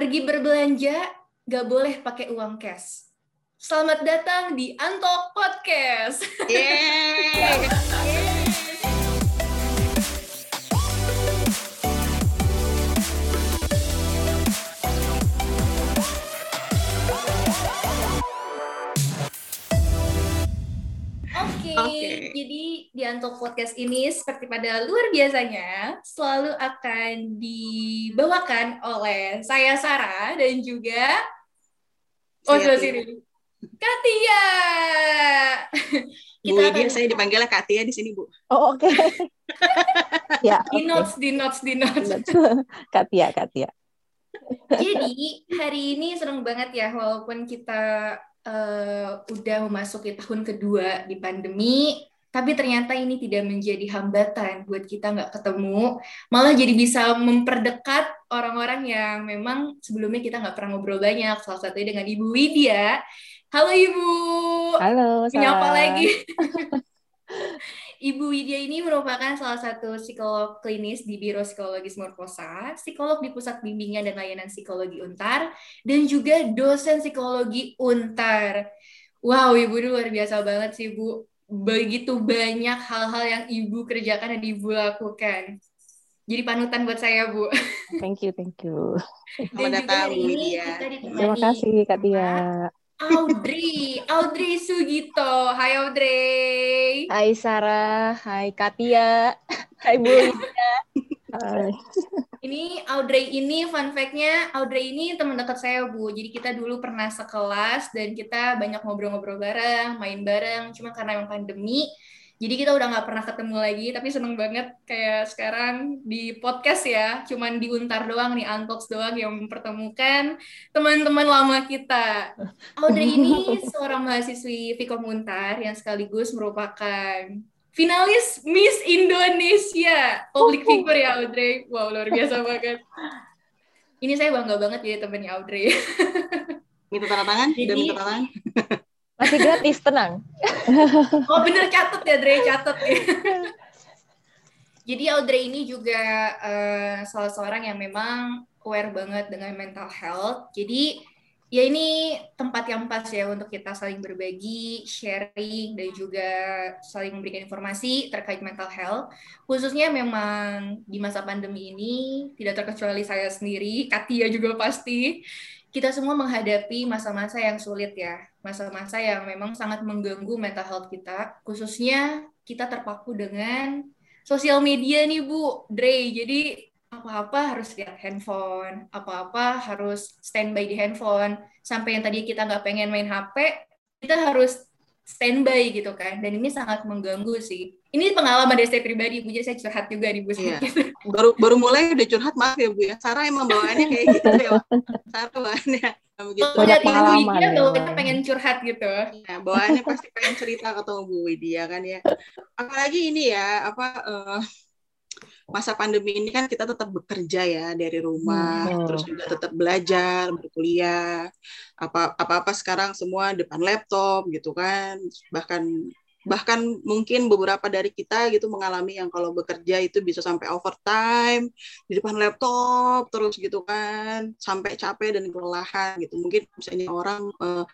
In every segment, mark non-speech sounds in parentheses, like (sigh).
Pergi berbelanja gak boleh pakai uang cash. Selamat datang di Antok Podcast. Yeay. (laughs) jadi di Antok Podcast ini seperti pada luar biasanya selalu akan dibawakan oleh saya Sarah dan juga oh sebelah sini Katia. Bu Widya, saya dipanggilnya Katia di sini, Bu. Oh oke. (laughs) ya. di oke. notes, di notes, di notes. Katia, Katia. Jadi hari ini seneng banget ya walaupun kita eh, udah memasuki tahun kedua di pandemi, tapi ternyata ini tidak menjadi hambatan buat kita nggak ketemu, malah jadi bisa memperdekat orang-orang yang memang sebelumnya kita nggak pernah ngobrol banyak. Salah satunya dengan Ibu Widya. Halo Ibu, Halo, menyapa lagi. (laughs) Ibu Widya ini merupakan salah satu psikolog klinis di Biro Psikologis Morfosa, psikolog di Pusat Bimbingan dan Layanan Psikologi Untar, dan juga dosen psikologi Untar. Wow, Ibu luar biasa banget sih, Bu. Begitu banyak hal-hal yang Ibu kerjakan dan Ibu lakukan. Jadi panutan buat saya, Bu. Thank you, thank you. Dan Selamat juga hari ini Widya. kita ditemani Terima kasih, Katia. Audrey, Audrey Sugito. Hai Audrey. Hai Sarah, hai Katia, hai Bu. Hai. Ini Audrey ini fun fact-nya Audrey ini teman dekat saya Bu. Jadi kita dulu pernah sekelas dan kita banyak ngobrol-ngobrol bareng, main bareng. Cuma karena emang pandemi, jadi kita udah nggak pernah ketemu lagi. Tapi seneng banget kayak sekarang di podcast ya, cuman diuntar doang nih, Untalks doang yang mempertemukan teman-teman lama kita. Audrey ini (laughs) seorang mahasiswi Vkom Untar yang sekaligus merupakan finalis Miss Indonesia public figure ya Audrey wow luar biasa (laughs) banget ini saya bangga banget jadi temennya Audrey (laughs) Minta tanda tangan? Jadi- minta tanda tangan? (laughs) Masih gratis, tenang. oh bener catet ya Dre catet ya jadi Audrey ini juga eh, salah seorang yang memang aware banget dengan mental health jadi ya ini tempat yang pas ya untuk kita saling berbagi, sharing, dan juga saling memberikan informasi terkait mental health. Khususnya memang di masa pandemi ini, tidak terkecuali saya sendiri, (laughs) Katia juga pasti, kita semua menghadapi masa-masa yang sulit ya. Masa-masa yang memang sangat mengganggu mental health kita, khususnya kita terpaku dengan sosial media nih Bu, Dre. Jadi apa-apa harus lihat handphone, apa-apa harus standby di handphone, sampai yang tadi kita nggak pengen main HP, kita harus standby gitu kan, dan ini sangat mengganggu sih. Ini pengalaman dari saya pribadi, Bu, jadi saya curhat juga di Bu Iya. (laughs) Baru baru mulai udah curhat, maaf ya, Bu ya. Sarah emang bawaannya kayak gitu ya. Sarah bawaannya begitu. Ibu pengalaman Widya, ya. bawaannya pengen curhat gitu. Ya, bawaannya pasti pengen cerita ketemu Bu Widya kan ya. Apalagi ini ya, apa eh, masa pandemi ini kan kita tetap bekerja ya dari rumah, Hmm. terus juga tetap belajar, berkuliah. Apa apa-apa sekarang semua depan laptop gitu kan. Bahkan bahkan mungkin beberapa dari kita gitu mengalami yang kalau bekerja itu bisa sampai overtime di depan laptop terus gitu kan sampai capek dan kelelahan gitu mungkin misalnya orang eh,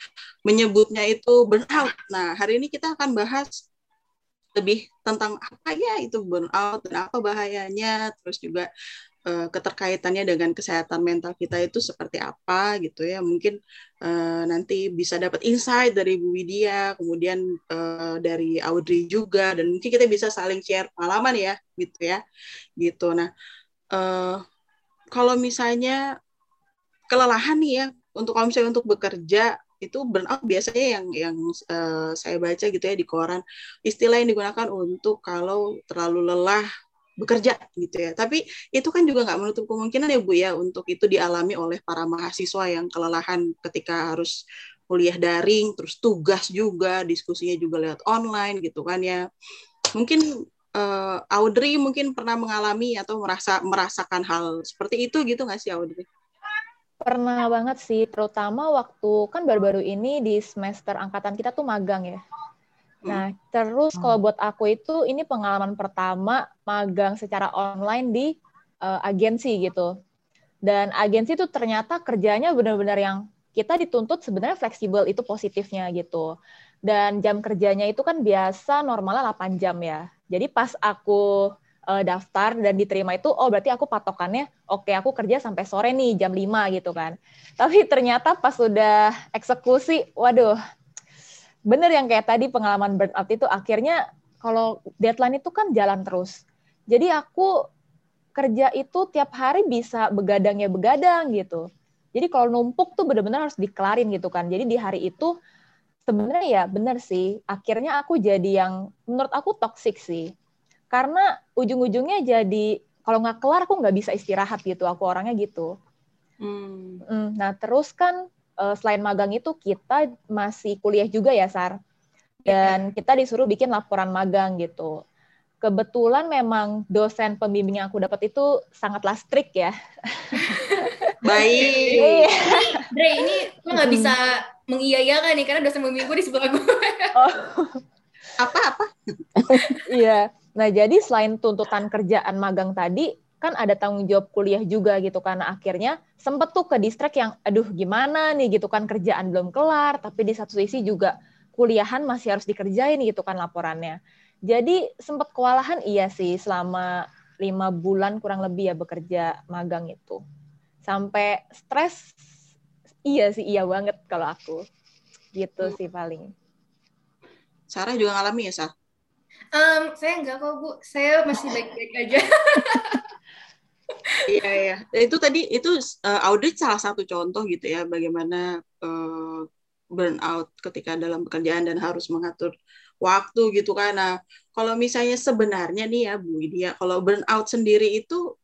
menyebutnya itu burnout. Nah, hari ini kita akan bahas lebih tentang apa ya itu burnout dan apa bahayanya, terus juga eh, keterkaitannya dengan kesehatan mental kita itu seperti apa gitu ya. Mungkin eh, nanti bisa dapat insight dari Bu Widya, kemudian eh, dari Audrey juga, dan mungkin kita bisa saling share pengalaman ya, gitu ya, gitu. Nah, eh, kalau misalnya kelelahan nih ya, untuk kalau misalnya untuk bekerja itu burnout biasanya yang yang eh, saya baca gitu ya di koran. Istilah yang digunakan untuk kalau terlalu lelah bekerja gitu ya. Tapi itu kan juga nggak menutup kemungkinan ya bu ya untuk itu dialami oleh para mahasiswa yang kelelahan ketika harus kuliah daring terus tugas juga diskusinya juga lewat online gitu kan ya. Mungkin eh, Audrey mungkin pernah mengalami atau merasa merasakan hal seperti itu gitu nggak sih Audrey? Pernah banget sih, terutama waktu kan baru-baru ini di semester angkatan kita tuh magang ya. Nah, terus kalau buat aku itu ini pengalaman pertama magang secara online di eh, agensi gitu. Dan agensi itu ternyata kerjanya benar-benar yang kita dituntut sebenarnya fleksibel itu positifnya gitu. Dan jam kerjanya itu kan biasa normalnya 8 jam ya. Jadi pas aku uh, daftar dan diterima itu, oh berarti aku patokannya, oke okay, aku kerja sampai sore nih jam 5 gitu kan. Tapi ternyata pas sudah eksekusi, waduh, bener yang kayak tadi pengalaman burnout itu akhirnya kalau deadline itu kan jalan terus. Jadi aku kerja itu tiap hari bisa begadang ya begadang gitu. Jadi kalau numpuk tuh benar-benar harus dikelarin gitu kan. Jadi di hari itu sebenarnya ya benar sih. Akhirnya aku jadi yang menurut aku toxic sih. Karena ujung-ujungnya jadi kalau nggak kelar aku nggak bisa istirahat gitu. Aku orangnya gitu. Hmm. hmm nah terus kan eh, selain magang itu kita masih kuliah juga ya Sar. Dan kita disuruh bikin laporan magang gitu kebetulan memang dosen pembimbing yang aku dapat itu sangatlah strict ya. (laughs) Baik. Iya. Dre, ini lo nggak bisa mengiyakan nih karena dosen pembimbing gue di sebelah gue. oh. Apa apa? Iya. Nah jadi selain tuntutan kerjaan magang tadi, kan ada tanggung jawab kuliah juga gitu karena akhirnya sempet tuh ke distrik yang aduh gimana nih gitu kan kerjaan belum kelar tapi di satu sisi juga kuliahan masih harus dikerjain gitu kan laporannya. Jadi sempat kewalahan iya sih selama lima bulan kurang lebih ya bekerja magang itu. Sampai stres, iya sih iya banget kalau aku. Gitu hmm. sih paling. Sarah juga ngalami ya, Sah? Um, saya enggak kok, Bu. Saya masih baik-baik aja. (laughs) iya, iya. Itu tadi, itu uh, audit salah satu contoh gitu ya, bagaimana uh, burnout ketika dalam pekerjaan dan harus mengatur waktu gitu kan. Nah, kalau misalnya sebenarnya nih ya Bu Widya, kalau burnout sendiri itu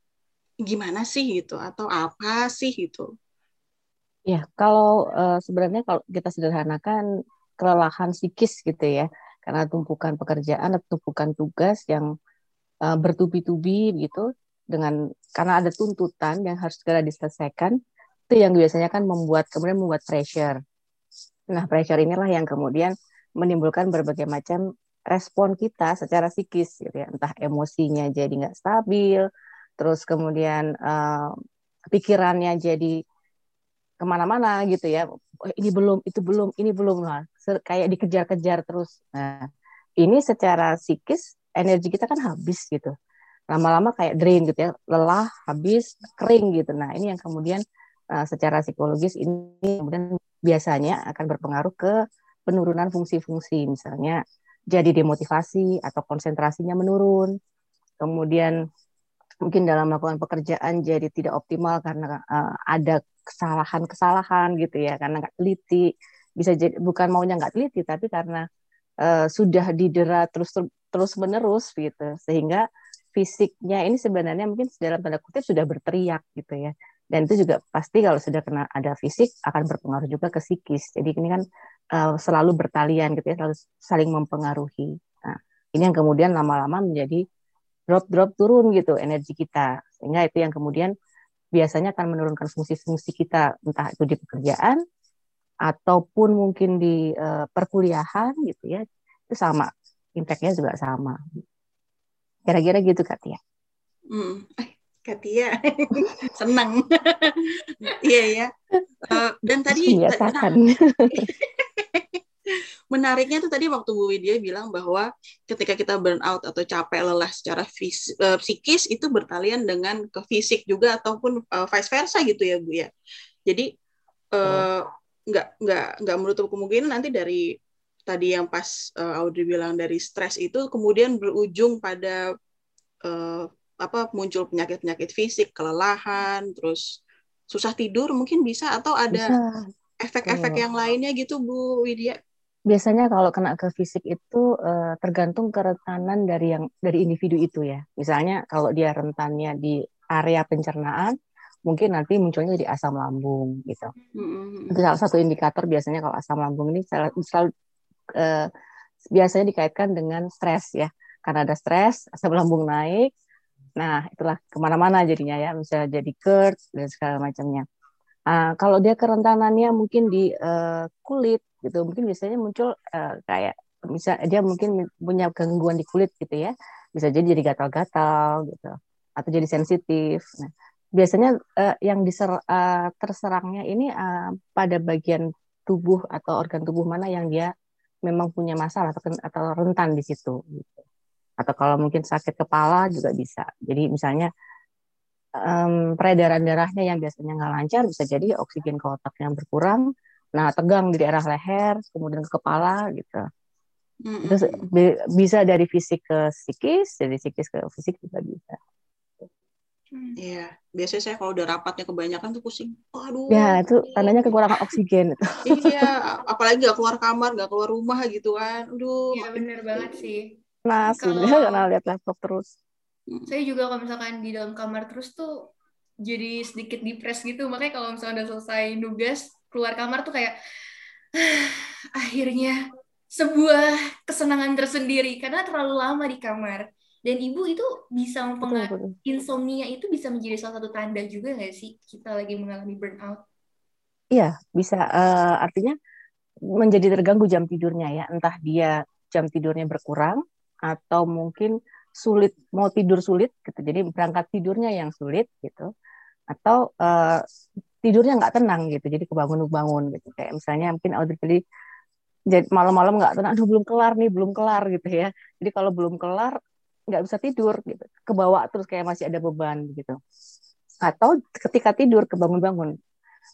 gimana sih gitu atau apa sih gitu? Ya, kalau uh, sebenarnya kalau kita sederhanakan kelelahan psikis gitu ya, karena tumpukan pekerjaan atau tumpukan tugas yang uh, bertubi-tubi gitu dengan karena ada tuntutan yang harus segera diselesaikan itu yang biasanya kan membuat kemudian membuat pressure. Nah, pressure inilah yang kemudian menimbulkan berbagai macam respon kita secara psikis gitu ya. Entah emosinya jadi nggak stabil terus kemudian uh, pikirannya jadi ke mana-mana gitu ya. Oh, ini belum itu belum ini belum lah kayak dikejar-kejar terus. Nah ini secara psikis energi kita kan habis gitu. Lama-lama kayak drain gitu ya. Lelah habis kering gitu. Nah ini yang kemudian uh, secara psikologis ini kemudian biasanya akan berpengaruh ke penurunan fungsi-fungsi. Misalnya jadi demotivasi atau konsentrasinya menurun. Kemudian mungkin dalam melakukan pekerjaan jadi tidak optimal karena uh, ada kesalahan-kesalahan gitu ya. Karena nggak teliti bisa jadi bukan maunya nggak teliti tapi karena uh, sudah didera terus terus menerus gitu. Sehingga fisiknya ini sebenarnya mungkin dalam tanda kutip sudah berteriak gitu ya. Dan itu juga pasti kalau sudah kena ada fisik akan berpengaruh juga ke psikis. Jadi ini kan uh, selalu bertalian gitu ya selalu saling mempengaruhi. Nah ini yang kemudian lama-lama menjadi drop drop turun gitu energi kita. Sehingga itu yang kemudian biasanya akan menurunkan fungsi-fungsi kita. Entah itu di pekerjaan ataupun mungkin di uh, perkuliahan gitu ya itu sama impactnya juga sama. Kira-kira gitu Katia. Hmm. Katia (laughs) senang. (laughs) Iya ya uh, dan tadi (laughs) menariknya tuh tadi waktu Bu Widya bilang bahwa ketika kita burn out atau capek lelah secara fis, uh, psikis itu bertalian dengan ke fisik juga ataupun uh, vice versa gitu ya Bu ya. Jadi uh, nggak nggak nggak menutup kemungkinan nanti dari tadi yang pas uh, Audrey bilang dari stres itu kemudian berujung pada uh, apa muncul penyakit-penyakit fisik, kelelahan, terus susah tidur mungkin bisa atau ada efek-efek yang lainnya gitu Bu Widya? Biasanya kalau kena ke fisik itu uh, tergantung kerentanan dari yang dari individu itu ya. Misalnya kalau dia rentannya di area pencernaan, mungkin nanti munculnya di asam lambung gitu. Mm-hmm. Itu salah satu indikator biasanya kalau asam lambung ini selalu, selalu uh, biasanya dikaitkan dengan stres ya. Karena ada stres, asam lambung naik, Nah, itulah ke mana-mana jadinya ya, bisa jadi GERD dan segala macamnya. Uh, kalau dia kerentanannya mungkin di uh, kulit gitu, mungkin biasanya muncul uh, kayak bisa dia mungkin punya gangguan di kulit gitu ya, bisa jadi jadi gatal-gatal gitu, atau jadi sensitif. Nah, biasanya uh, yang diser, uh, terserangnya ini uh, pada bagian tubuh atau organ tubuh mana yang dia memang punya masalah atau atau rentan di situ gitu. atau kalau mungkin sakit kepala juga bisa jadi misalnya um, peredaran darahnya yang biasanya nggak lancar bisa jadi oksigen ke otak yang berkurang nah tegang di daerah leher kemudian ke kepala gitu Terus bisa dari fisik ke psikis, dari psikis ke fisik juga bisa. Hmm. Iya, biasanya saya kalau udah rapatnya kebanyakan tuh pusing. Aduh. Ya, itu tandanya kekurangan oksigen itu. (laughs) iya, apalagi gak keluar kamar, gak keluar rumah gitu kan. Aduh. Iya, bener banget sih. Nah, sebenarnya karena lihat laptop terus. Hmm. Saya juga kalau misalkan di dalam kamar terus tuh jadi sedikit depres gitu. Makanya kalau misalkan udah selesai nugas, keluar kamar tuh kayak (sighs) akhirnya sebuah kesenangan tersendiri karena terlalu lama di kamar dan ibu itu bisa mempengaruhi insomnia itu bisa menjadi salah satu tanda juga nggak sih kita lagi mengalami burnout? Iya, bisa. Uh, artinya menjadi terganggu jam tidurnya ya. Entah dia jam tidurnya berkurang atau mungkin sulit mau tidur sulit gitu. Jadi berangkat tidurnya yang sulit gitu. Atau uh, tidurnya nggak tenang gitu. Jadi kebangun-bangun gitu. Kayak misalnya mungkin Audrey tadi jadi malam-malam nggak tenang, aduh belum kelar nih, belum kelar gitu ya. Jadi kalau belum kelar nggak bisa tidur gitu. Kebawa terus kayak masih ada beban gitu. Atau ketika tidur kebangun-bangun.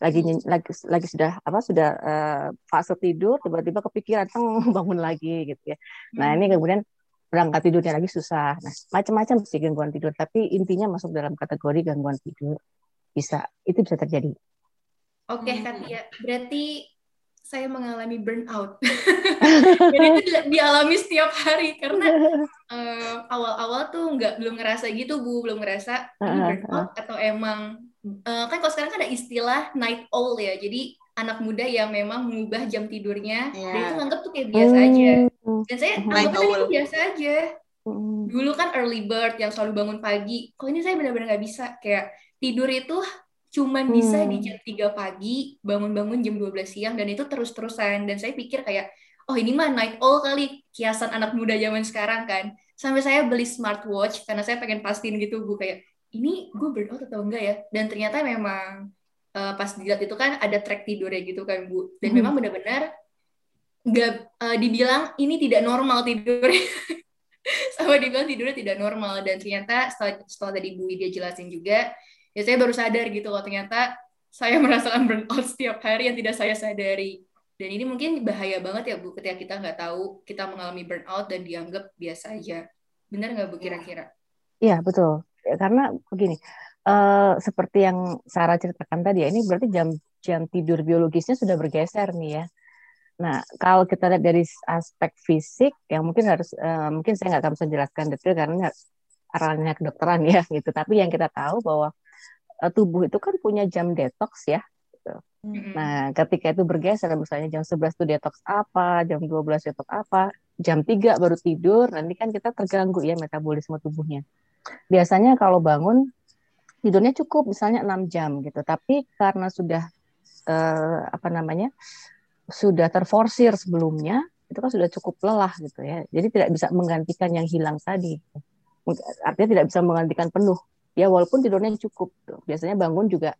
Lagi lagi lagi sudah apa sudah uh, fase tidur tiba-tiba kepikiran teng (laughs) bangun lagi gitu ya. Nah ini hmm. kemudian berangkat tidurnya lagi susah. Nah macam-macam sih gangguan tidur tapi intinya masuk dalam kategori gangguan tidur bisa itu bisa terjadi. Oke okay, Katia. Berarti saya mengalami burnout. (laughs) Dan itu dialami setiap hari karena uh, (laughs) awal-awal tuh nggak belum ngerasa gitu bu, belum ngerasa ini burnout atau emang uh, kan kalau sekarang kan ada istilah night owl ya, jadi anak muda yang memang mengubah jam tidurnya yeah. dan itu nganggap tuh kayak biasa aja. Hmm. Dan saya anggapnya itu biasa aja. Hmm. Dulu kan early bird yang selalu bangun pagi, kok ini saya benar-benar nggak bisa kayak tidur itu cuman bisa di hmm. jam 3 pagi, bangun-bangun jam 12 siang, dan itu terus-terusan. Dan saya pikir kayak, oh ini mah night owl kali, kiasan anak muda zaman sekarang kan. Sampai saya beli smartwatch, karena saya pengen pastiin gitu, Bu, kayak, ini gue burnout atau enggak ya? Dan ternyata memang uh, pas dilihat itu kan ada track tidurnya gitu kan, Bu. Dan hmm. memang benar-benar nggak uh, dibilang ini tidak normal tidurnya. (laughs) sama dibilang tidurnya tidak normal. Dan ternyata setelah, setelah tadi Bu Widya jelasin juga, ya saya baru sadar gitu loh ternyata saya merasakan burnout setiap hari yang tidak saya sadari. Dan ini mungkin bahaya banget ya Bu ketika kita nggak tahu kita mengalami burnout dan dianggap biasa aja. Benar nggak Bu kira-kira? Iya betul. Ya, karena begini uh, seperti yang Sarah ceritakan tadi ya ini berarti jam jam tidur biologisnya sudah bergeser nih ya. Nah, kalau kita lihat dari aspek fisik, yang mungkin harus, uh, mungkin saya nggak akan bisa jelaskan detail karena arahnya kedokteran ya, gitu. Tapi yang kita tahu bahwa tubuh itu kan punya jam detox ya. Gitu. Mm-hmm. Nah, ketika itu bergeser, misalnya jam 11 itu detox apa, jam 12 detox apa, jam 3 baru tidur, nanti kan kita terganggu ya metabolisme tubuhnya. Biasanya kalau bangun, tidurnya cukup misalnya 6 jam gitu, tapi karena sudah, uh, apa namanya, sudah terforsir sebelumnya, itu kan sudah cukup lelah gitu ya. Jadi tidak bisa menggantikan yang hilang tadi. Artinya tidak bisa menggantikan penuh ya walaupun tidurnya cukup tuh. biasanya bangun juga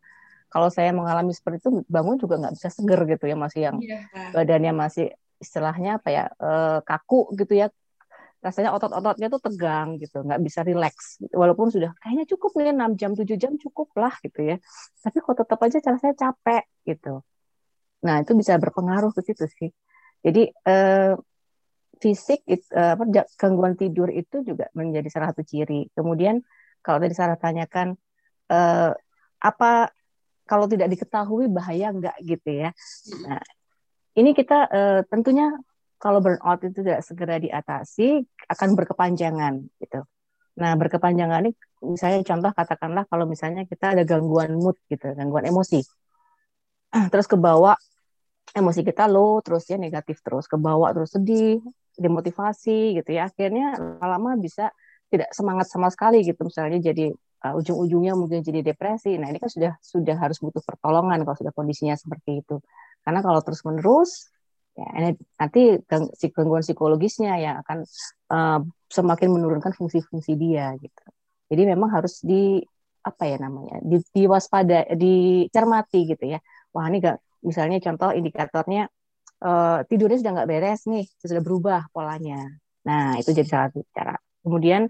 kalau saya mengalami seperti itu bangun juga nggak bisa seger gitu ya masih yang yeah. badannya masih istilahnya apa ya eh, kaku gitu ya rasanya otot-ototnya tuh tegang gitu nggak bisa rileks gitu. walaupun sudah kayaknya cukup nih 6 jam 7 jam cukup lah gitu ya tapi kok tetap aja cara saya capek gitu nah itu bisa berpengaruh ke situ sih jadi eh, fisik it, eh, apa gangguan tidur itu juga menjadi salah satu ciri kemudian kalau tadi Sarah tanyakan eh, apa kalau tidak diketahui bahaya enggak gitu ya. Nah, ini kita eh, tentunya kalau burnout itu tidak segera diatasi akan berkepanjangan gitu. Nah, berkepanjangan ini misalnya contoh katakanlah kalau misalnya kita ada gangguan mood gitu, gangguan emosi. (clears throat) Terus ke bawah emosi kita low terus ya negatif terus ke bawah terus sedih, demotivasi gitu ya. Akhirnya lama-lama bisa tidak semangat sama sekali gitu misalnya jadi uh, ujung-ujungnya mungkin jadi depresi. Nah ini kan sudah sudah harus butuh pertolongan kalau sudah kondisinya seperti itu. Karena kalau terus menerus ya nanti gangguan psikologisnya yang akan uh, semakin menurunkan fungsi-fungsi dia gitu. Jadi memang harus di apa ya namanya di, diwaspada dicermati gitu ya wah ini gak misalnya contoh indikatornya uh, tidurnya sudah nggak beres nih sudah berubah polanya nah itu jadi salah satu cara kemudian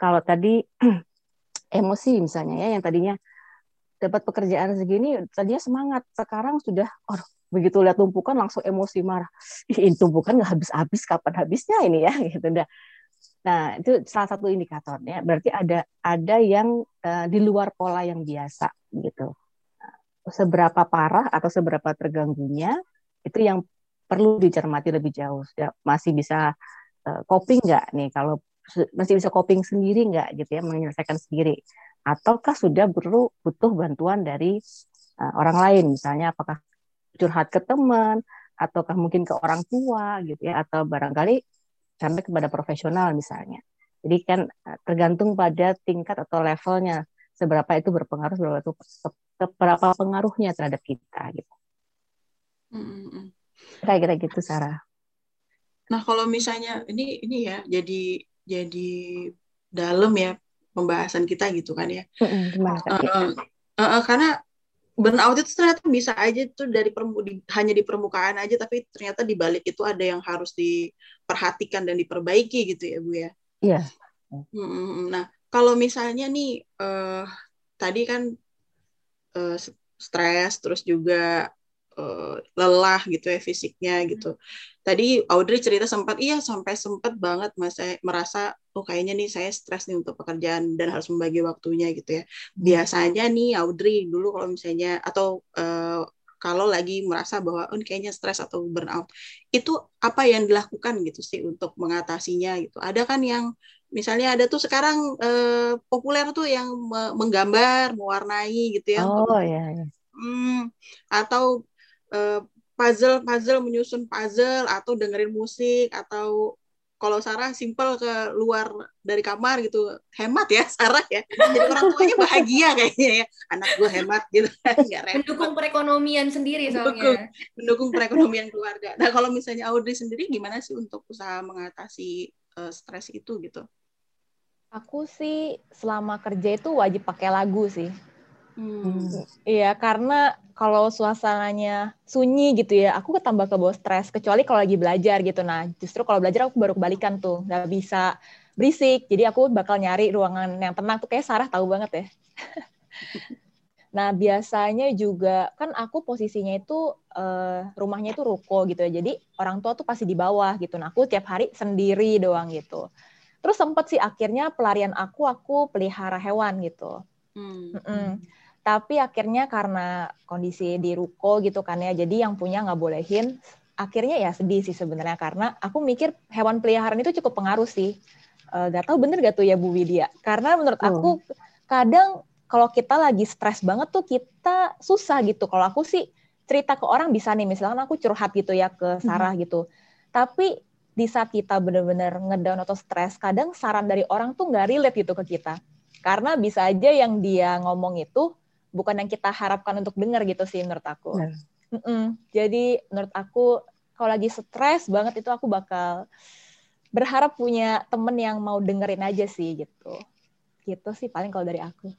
kalau tadi (clears throat) emosi misalnya ya yang tadinya dapat pekerjaan segini tadinya semangat. Sekarang sudah oh begitu lihat tumpukan langsung emosi marah. (laughs) Ini tumpukan nggak habis-habis kapan habisnya ini ya? (laughs) Gitu nah itu salah satu indikatornya. Berarti ada ada yang uh, di luar pola yang biasa gitu. Seberapa parah atau seberapa terganggunya itu yang perlu dicermati lebih jauh. Ya, masih bisa uh, coping nggak nih kalau masih bisa coping sendiri nggak gitu ya menyelesaikan sendiri? Ataukah sudah perlu butuh bantuan dari uh, orang lain? Misalnya apakah curhat ke teman ataukah mungkin ke orang tua gitu ya atau barangkali sampai kepada profesional misalnya? Jadi kan uh, tergantung pada tingkat atau levelnya seberapa itu berpengaruh seberapa itu seberapa pengaruhnya terhadap kita gitu. Mm-hmm. kayak kira gitu Sarah. Nah kalau misalnya ini ini ya jadi jadi dalam ya pembahasan kita gitu kan ya. Gimana, uh, uh, uh, karena burnout itu ternyata bisa aja tuh dari permu, di, hanya di permukaan aja tapi ternyata di balik itu ada yang harus diperhatikan dan diperbaiki gitu ya bu ya? Iya. Nah kalau misalnya nih uh, tadi kan uh, stres terus juga uh, lelah gitu ya fisiknya gitu. Tadi Audrey cerita sempat iya sampai sempat banget mas saya merasa oh kayaknya nih saya stres nih untuk pekerjaan dan harus membagi waktunya gitu ya. Biasanya nih Audrey dulu kalau misalnya atau uh, kalau lagi merasa bahwa oh, kayaknya stres atau burnout itu apa yang dilakukan gitu sih untuk mengatasinya gitu. Ada kan yang misalnya ada tuh sekarang eh, populer tuh yang menggambar, mewarnai gitu ya. Oh iya. iya. Hmm, atau puzzle puzzle menyusun puzzle atau dengerin musik atau kalau Sarah simple ke luar dari kamar gitu hemat ya (laughs) Sarah ya. Jadi orang tuanya bahagia kayaknya ya. Anak gue hemat gitu kan mendukung perekonomian sendiri soalnya. Mendukung, mendukung perekonomian keluarga. Nah kalau misalnya Audrey sendiri gimana sih untuk usaha mengatasi uh, stres itu gitu? Aku sih selama kerja itu wajib pakai lagu sih. Hmm. Iya, karena kalau suasananya sunyi gitu ya, aku ketambah ke bawah stres. Kecuali kalau lagi belajar gitu. Nah, justru kalau belajar aku baru kebalikan tuh, nggak bisa berisik. Jadi aku bakal nyari ruangan yang tenang tuh kayak Sarah tahu banget ya. (laughs) nah, biasanya juga kan aku posisinya itu uh, rumahnya itu ruko gitu ya. Jadi orang tua tuh pasti di bawah gitu. Nah, aku tiap hari sendiri doang gitu. Terus sempat sih akhirnya pelarian aku aku pelihara hewan gitu. Hmm. Mm Tapi akhirnya karena kondisi di ruko gitu kan ya, jadi yang punya nggak bolehin. Akhirnya ya sedih sih sebenarnya karena aku mikir hewan peliharaan itu cukup pengaruh sih. Uh, gak tahu bener gak tuh ya Bu Widya? Karena menurut hmm. aku kadang kalau kita lagi stres banget tuh kita susah gitu. Kalau aku sih cerita ke orang bisa nih, misalkan aku curhat gitu ya ke Sarah hmm. gitu. Tapi di saat kita benar-benar ngedown atau stres, kadang saran dari orang tuh nggak relate gitu ke kita. Karena bisa aja yang dia ngomong itu bukan yang kita harapkan untuk dengar gitu sih menurut aku. Nah. Mm -mm. Jadi menurut aku kalau lagi stres banget itu aku bakal berharap punya temen yang mau dengerin aja sih gitu. Gitu sih paling kalau dari aku.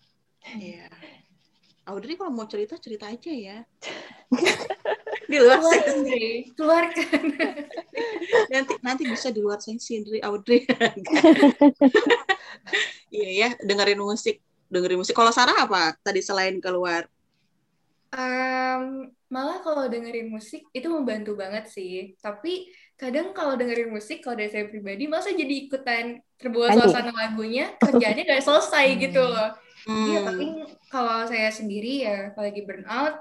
Iya. Audrey kalau mau cerita cerita aja ya. (laughs) di luar sendiri keluarkan (laughs) nanti nanti bisa di luar sensi dari Audrey (laughs) iya ya dengerin musik dengerin musik. Kalau Sarah apa tadi selain keluar? Um, malah kalau dengerin musik itu membantu banget sih. Tapi kadang kalau dengerin musik kalau dari saya pribadi masa jadi ikutan terbawa suasana lagunya kerjanya gak selesai hmm. gitu loh. Iya, hmm. tapi kalau saya sendiri ya kalau lagi burnout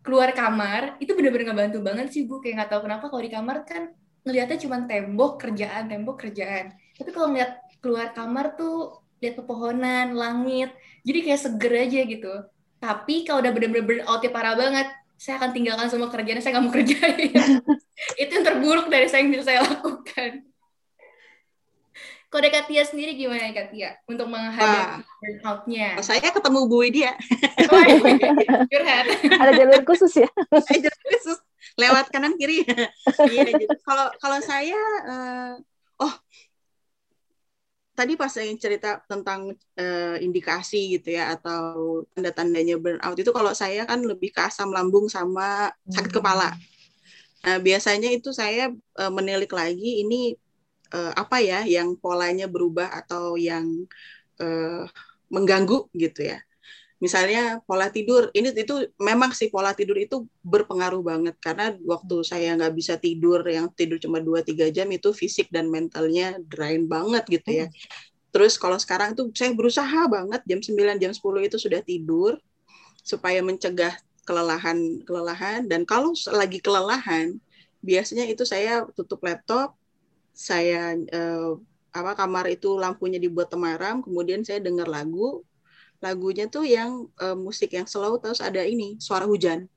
keluar kamar itu bener-bener ngebantu banget sih bu. Kayak nggak tahu kenapa kalau di kamar kan ngelihatnya cuma tembok kerjaan tembok kerjaan. Tapi kalau ngeliat keluar kamar tuh lihat pepohonan langit jadi kayak seger aja gitu tapi kalau udah bener-bener burnoutnya parah banget saya akan tinggalkan semua kerjaan saya nggak mau kerjain (laughs) itu yang terburuk dari saya yang bisa saya lakukan kalau dari Katia sendiri gimana ya Katia untuk menghadapi burnout-nya? Saya ketemu Bu Widya. Oh, iya. Curhat. (laughs) Ada jalur khusus ya? Ada jalur khusus. Lewat kanan kiri. (laughs) Iya, kalau kalau saya uh, oh tadi pas saya cerita tentang uh, indikasi gitu ya atau tanda-tandanya burnout itu kalau saya kan lebih ke asam lambung sama sakit hmm. kepala. Nah, biasanya itu saya uh, menilik lagi ini uh, apa ya yang polanya berubah atau yang uh, mengganggu gitu ya. Misalnya pola tidur, ini itu memang sih pola tidur itu berpengaruh banget. Karena waktu saya nggak bisa tidur, yang tidur cuma 2-3 jam itu fisik dan mentalnya drain banget gitu ya. Terus kalau sekarang itu saya berusaha banget jam 9, jam 10 itu sudah tidur supaya mencegah kelelahan kelelahan. Dan kalau lagi kelelahan biasanya itu saya tutup laptop saya eh, apa kamar itu lampunya dibuat temaram kemudian saya dengar lagu lagunya tuh yang uh, musik yang slow terus ada ini suara hujan.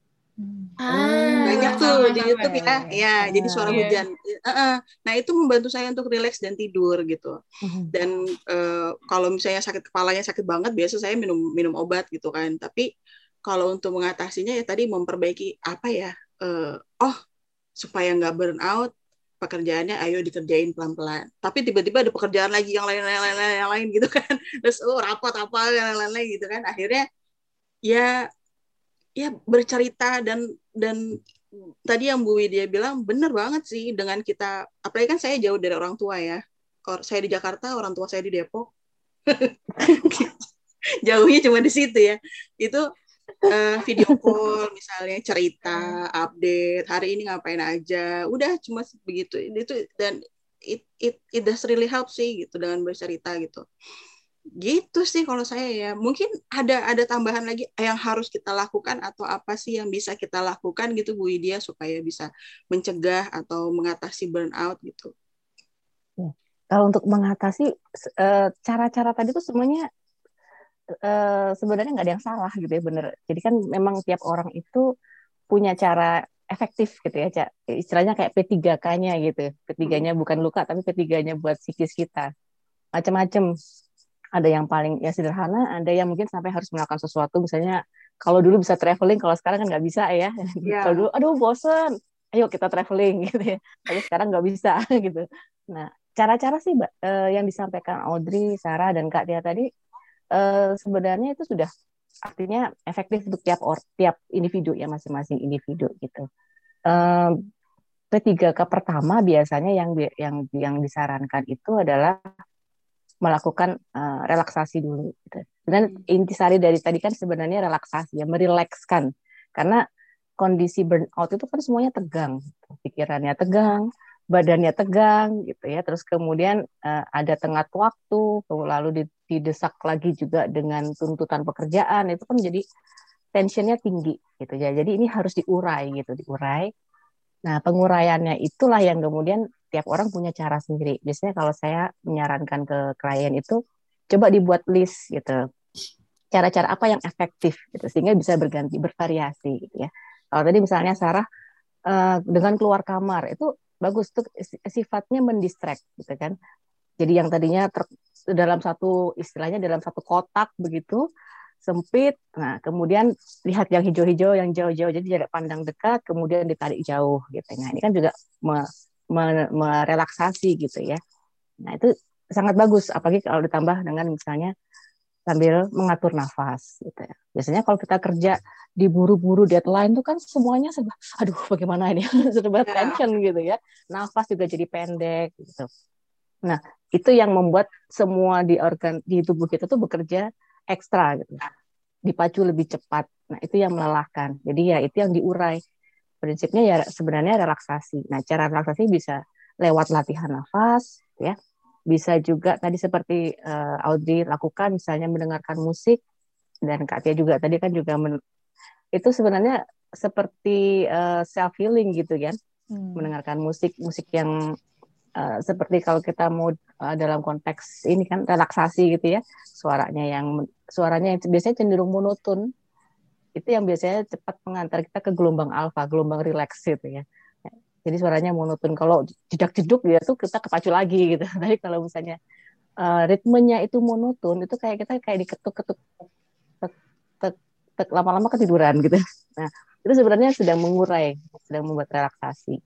Ah, banyak tuh di YouTube ya, ya, ya jadi suara yeah. hujan. Uh -uh. Nah itu membantu saya untuk rileks dan tidur gitu. Hmm. Dan uh, kalau misalnya sakit kepalanya sakit banget, biasa saya minum minum obat gitu kan. Tapi kalau untuk mengatasinya ya tadi memperbaiki apa ya? Uh, oh supaya nggak burn out, pekerjaannya ayo dikerjain pelan-pelan. Tapi tiba-tiba ada pekerjaan lagi yang lain-lain yang lain gitu kan. (laughs) Terus oh rapat apa yang lain-lain gitu kan. Akhirnya ya ya bercerita dan dan tadi yang Bu Widya bilang benar banget sih dengan kita apalagi kan saya jauh dari orang tua ya. Saya di Jakarta orang tua saya di Depok. (laughs) Jauhnya cuma di situ ya. Itu uh, video call misalnya cerita update hari ini ngapain aja. Udah cuma begitu itu dan it it it does really help sih gitu dengan bercerita gitu. Gitu sih kalau saya ya. Mungkin ada ada tambahan lagi yang harus kita lakukan atau apa sih yang bisa kita lakukan gitu Bu Widya supaya bisa mencegah atau mengatasi burnout gitu. Ya. kalau untuk mengatasi eh, cara-cara tadi tuh semuanya uh, sebenarnya nggak ada yang salah gitu ya bener. Jadi kan memang tiap orang itu punya cara efektif gitu ya, Cak. Istilahnya kayak P3K-nya gitu. P3-nya hmm. bukan luka tapi P3-nya buat psikis kita. Macam-macam. Ada yang paling ya sederhana, ada yang mungkin sampai harus melakukan sesuatu misalnya kalau dulu bisa traveling, kalau sekarang kan nggak bisa ya. (laughs) Yeah. kalau dulu aduh bosen, ayo kita traveling (laughs) gitu ya. Tapi sekarang nggak bisa (laughs) gitu. Nah, cara-cara sih Mbak, eh, yang disampaikan Audrey, Sarah dan Kak Tia tadi uh, sebenarnya itu sudah artinya efektif untuk tiap or, tiap individu ya masing-masing individu gitu. Uh, P3K pertama biasanya yang yang yang disarankan itu adalah melakukan uh, relaksasi dulu. Gitu. Dan intisari dari tadi kan sebenarnya relaksasi ya, merilekskan. Karena kondisi burnout itu kan semuanya tegang, pikirannya tegang, badannya tegang gitu ya. Terus kemudian uh, ada tengah waktu lalu didesak lagi juga dengan tuntutan pekerjaan itu kan jadi tensionnya tinggi gitu ya. Jadi ini harus diurai gitu diurai. Nah penguraiannya itulah yang kemudian tiap orang punya cara sendiri. Biasanya kalau saya menyarankan ke klien itu coba dibuat list gitu. Cara-cara apa yang efektif gitu sehingga bisa berganti bervariasi gitu ya. Kalau tadi misalnya Sarah uh, dengan keluar kamar itu bagus tuh sifatnya mendistract gitu kan. Jadi yang tadinya ter, dalam satu istilahnya dalam satu kotak begitu sempit nah kemudian lihat yang hijau-hijau yang jauh-jauh jadi jarak pandang dekat kemudian ditarik jauh gitu. Nah ini kan juga me, me, merelaksasi gitu ya. Nah itu sangat bagus apalagi kalau ditambah dengan misalnya sambil mengatur nafas gitu ya. Biasanya kalau kita kerja diburu-buru deadline tuh kan semuanya serba aduh bagaimana ini (laughs) serba ya. tension gitu ya. Nafas juga jadi pendek gitu. Nah, itu yang membuat semua di organ di tubuh kita tuh bekerja ekstra gitu. Dipacu lebih cepat. Nah, itu yang melelahkan. Jadi ya itu yang diurai. Prinsipnya ya sebenarnya relaksasi. Nah, cara relaksasi bisa lewat latihan nafas ya bisa juga tadi seperti uh, Audrey lakukan misalnya mendengarkan musik dan Kak Tia juga tadi kan juga men, itu sebenarnya seperti uh, eh, self healing gitu kan hmm. mendengarkan musik musik yang uh, seperti kalau kita mau uh, dalam konteks ini kan relaksasi gitu ya suaranya yang suaranya yang biasanya cenderung monoton itu yang biasanya cepat mengantar kita ke gelombang alfa gelombang rileks gitu ya jadi suaranya monoton kalau jedak jeduk dia tuh kita kepacu lagi gitu. (laughs) Tapi kalau misalnya uh, ritmenya itu monoton itu kayak kita kayak diketuk ketuk lama-lama ketiduran gitu. (laughs) Nah itu sebenarnya sedang mengurai sedang membuat relaksasi.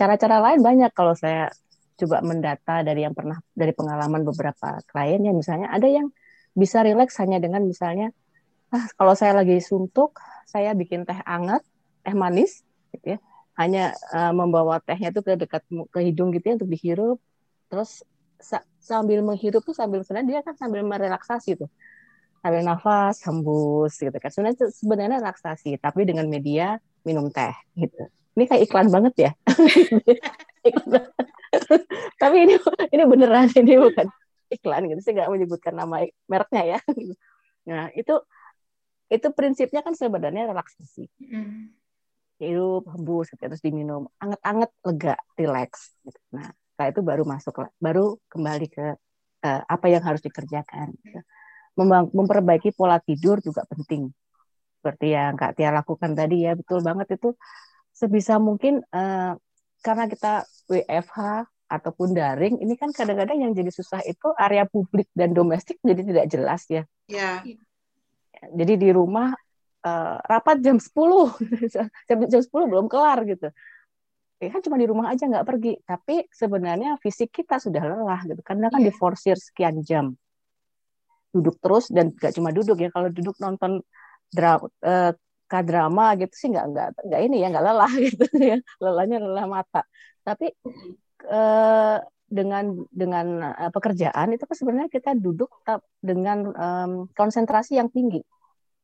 Cara-cara lain banyak kalau saya coba mendata dari yang pernah dari pengalaman beberapa klien ya. Misalnya ada yang bisa rileks hanya dengan misalnya ah kalau saya lagi suntuk saya bikin teh anget teh manis gitu ya hanya uh, membawa tehnya itu ke dekat ke hidung gitu ya untuk dihirup. Terus sa sambil menghirup tuh sambil sebenarnya dia kan sambil merelaksasi tuh. Sambil nafas hembus gitu kan. Sebenarnya sebenarnya relaksasi tapi dengan media minum teh gitu. Ini kayak iklan banget ya? (laughs) Tapi ini ini beneran ini bukan iklan gitu. Sih nggak menyebutkan nama mereknya ya. Nah itu itu prinsipnya kan sebenarnya relaksasi. Mm. Hidup hembus gitu, terus diminum anget-anget lega relax gitu. nah setelah itu baru masuk baru kembali ke uh, apa yang harus dikerjakan gitu. memperbaiki pola tidur juga penting seperti yang Kak Tia lakukan tadi ya betul banget itu sebisa mungkin uh, karena kita WFH ataupun daring, ini kan kadang-kadang yang jadi susah itu area publik dan domestik jadi tidak jelas ya. Ya. Jadi di rumah uh, rapat jam 10, (laughs) jam, jam 10 belum kelar gitu. Ya kan cuma di rumah aja nggak pergi, tapi sebenarnya fisik kita sudah lelah gitu, karena kan yeah. diforsir sekian jam. Duduk terus dan nggak cuma duduk ya. Kalau duduk nonton drama uh, eh, drama gitu sih nggak nggak nggak ini ya nggak lelah (laughs) gitu ya. Lelahnya lelah mata. Tapi Eh, dengan dengan uh, pekerjaan itu kan sebenarnya kita duduk dengan um, konsentrasi yang tinggi,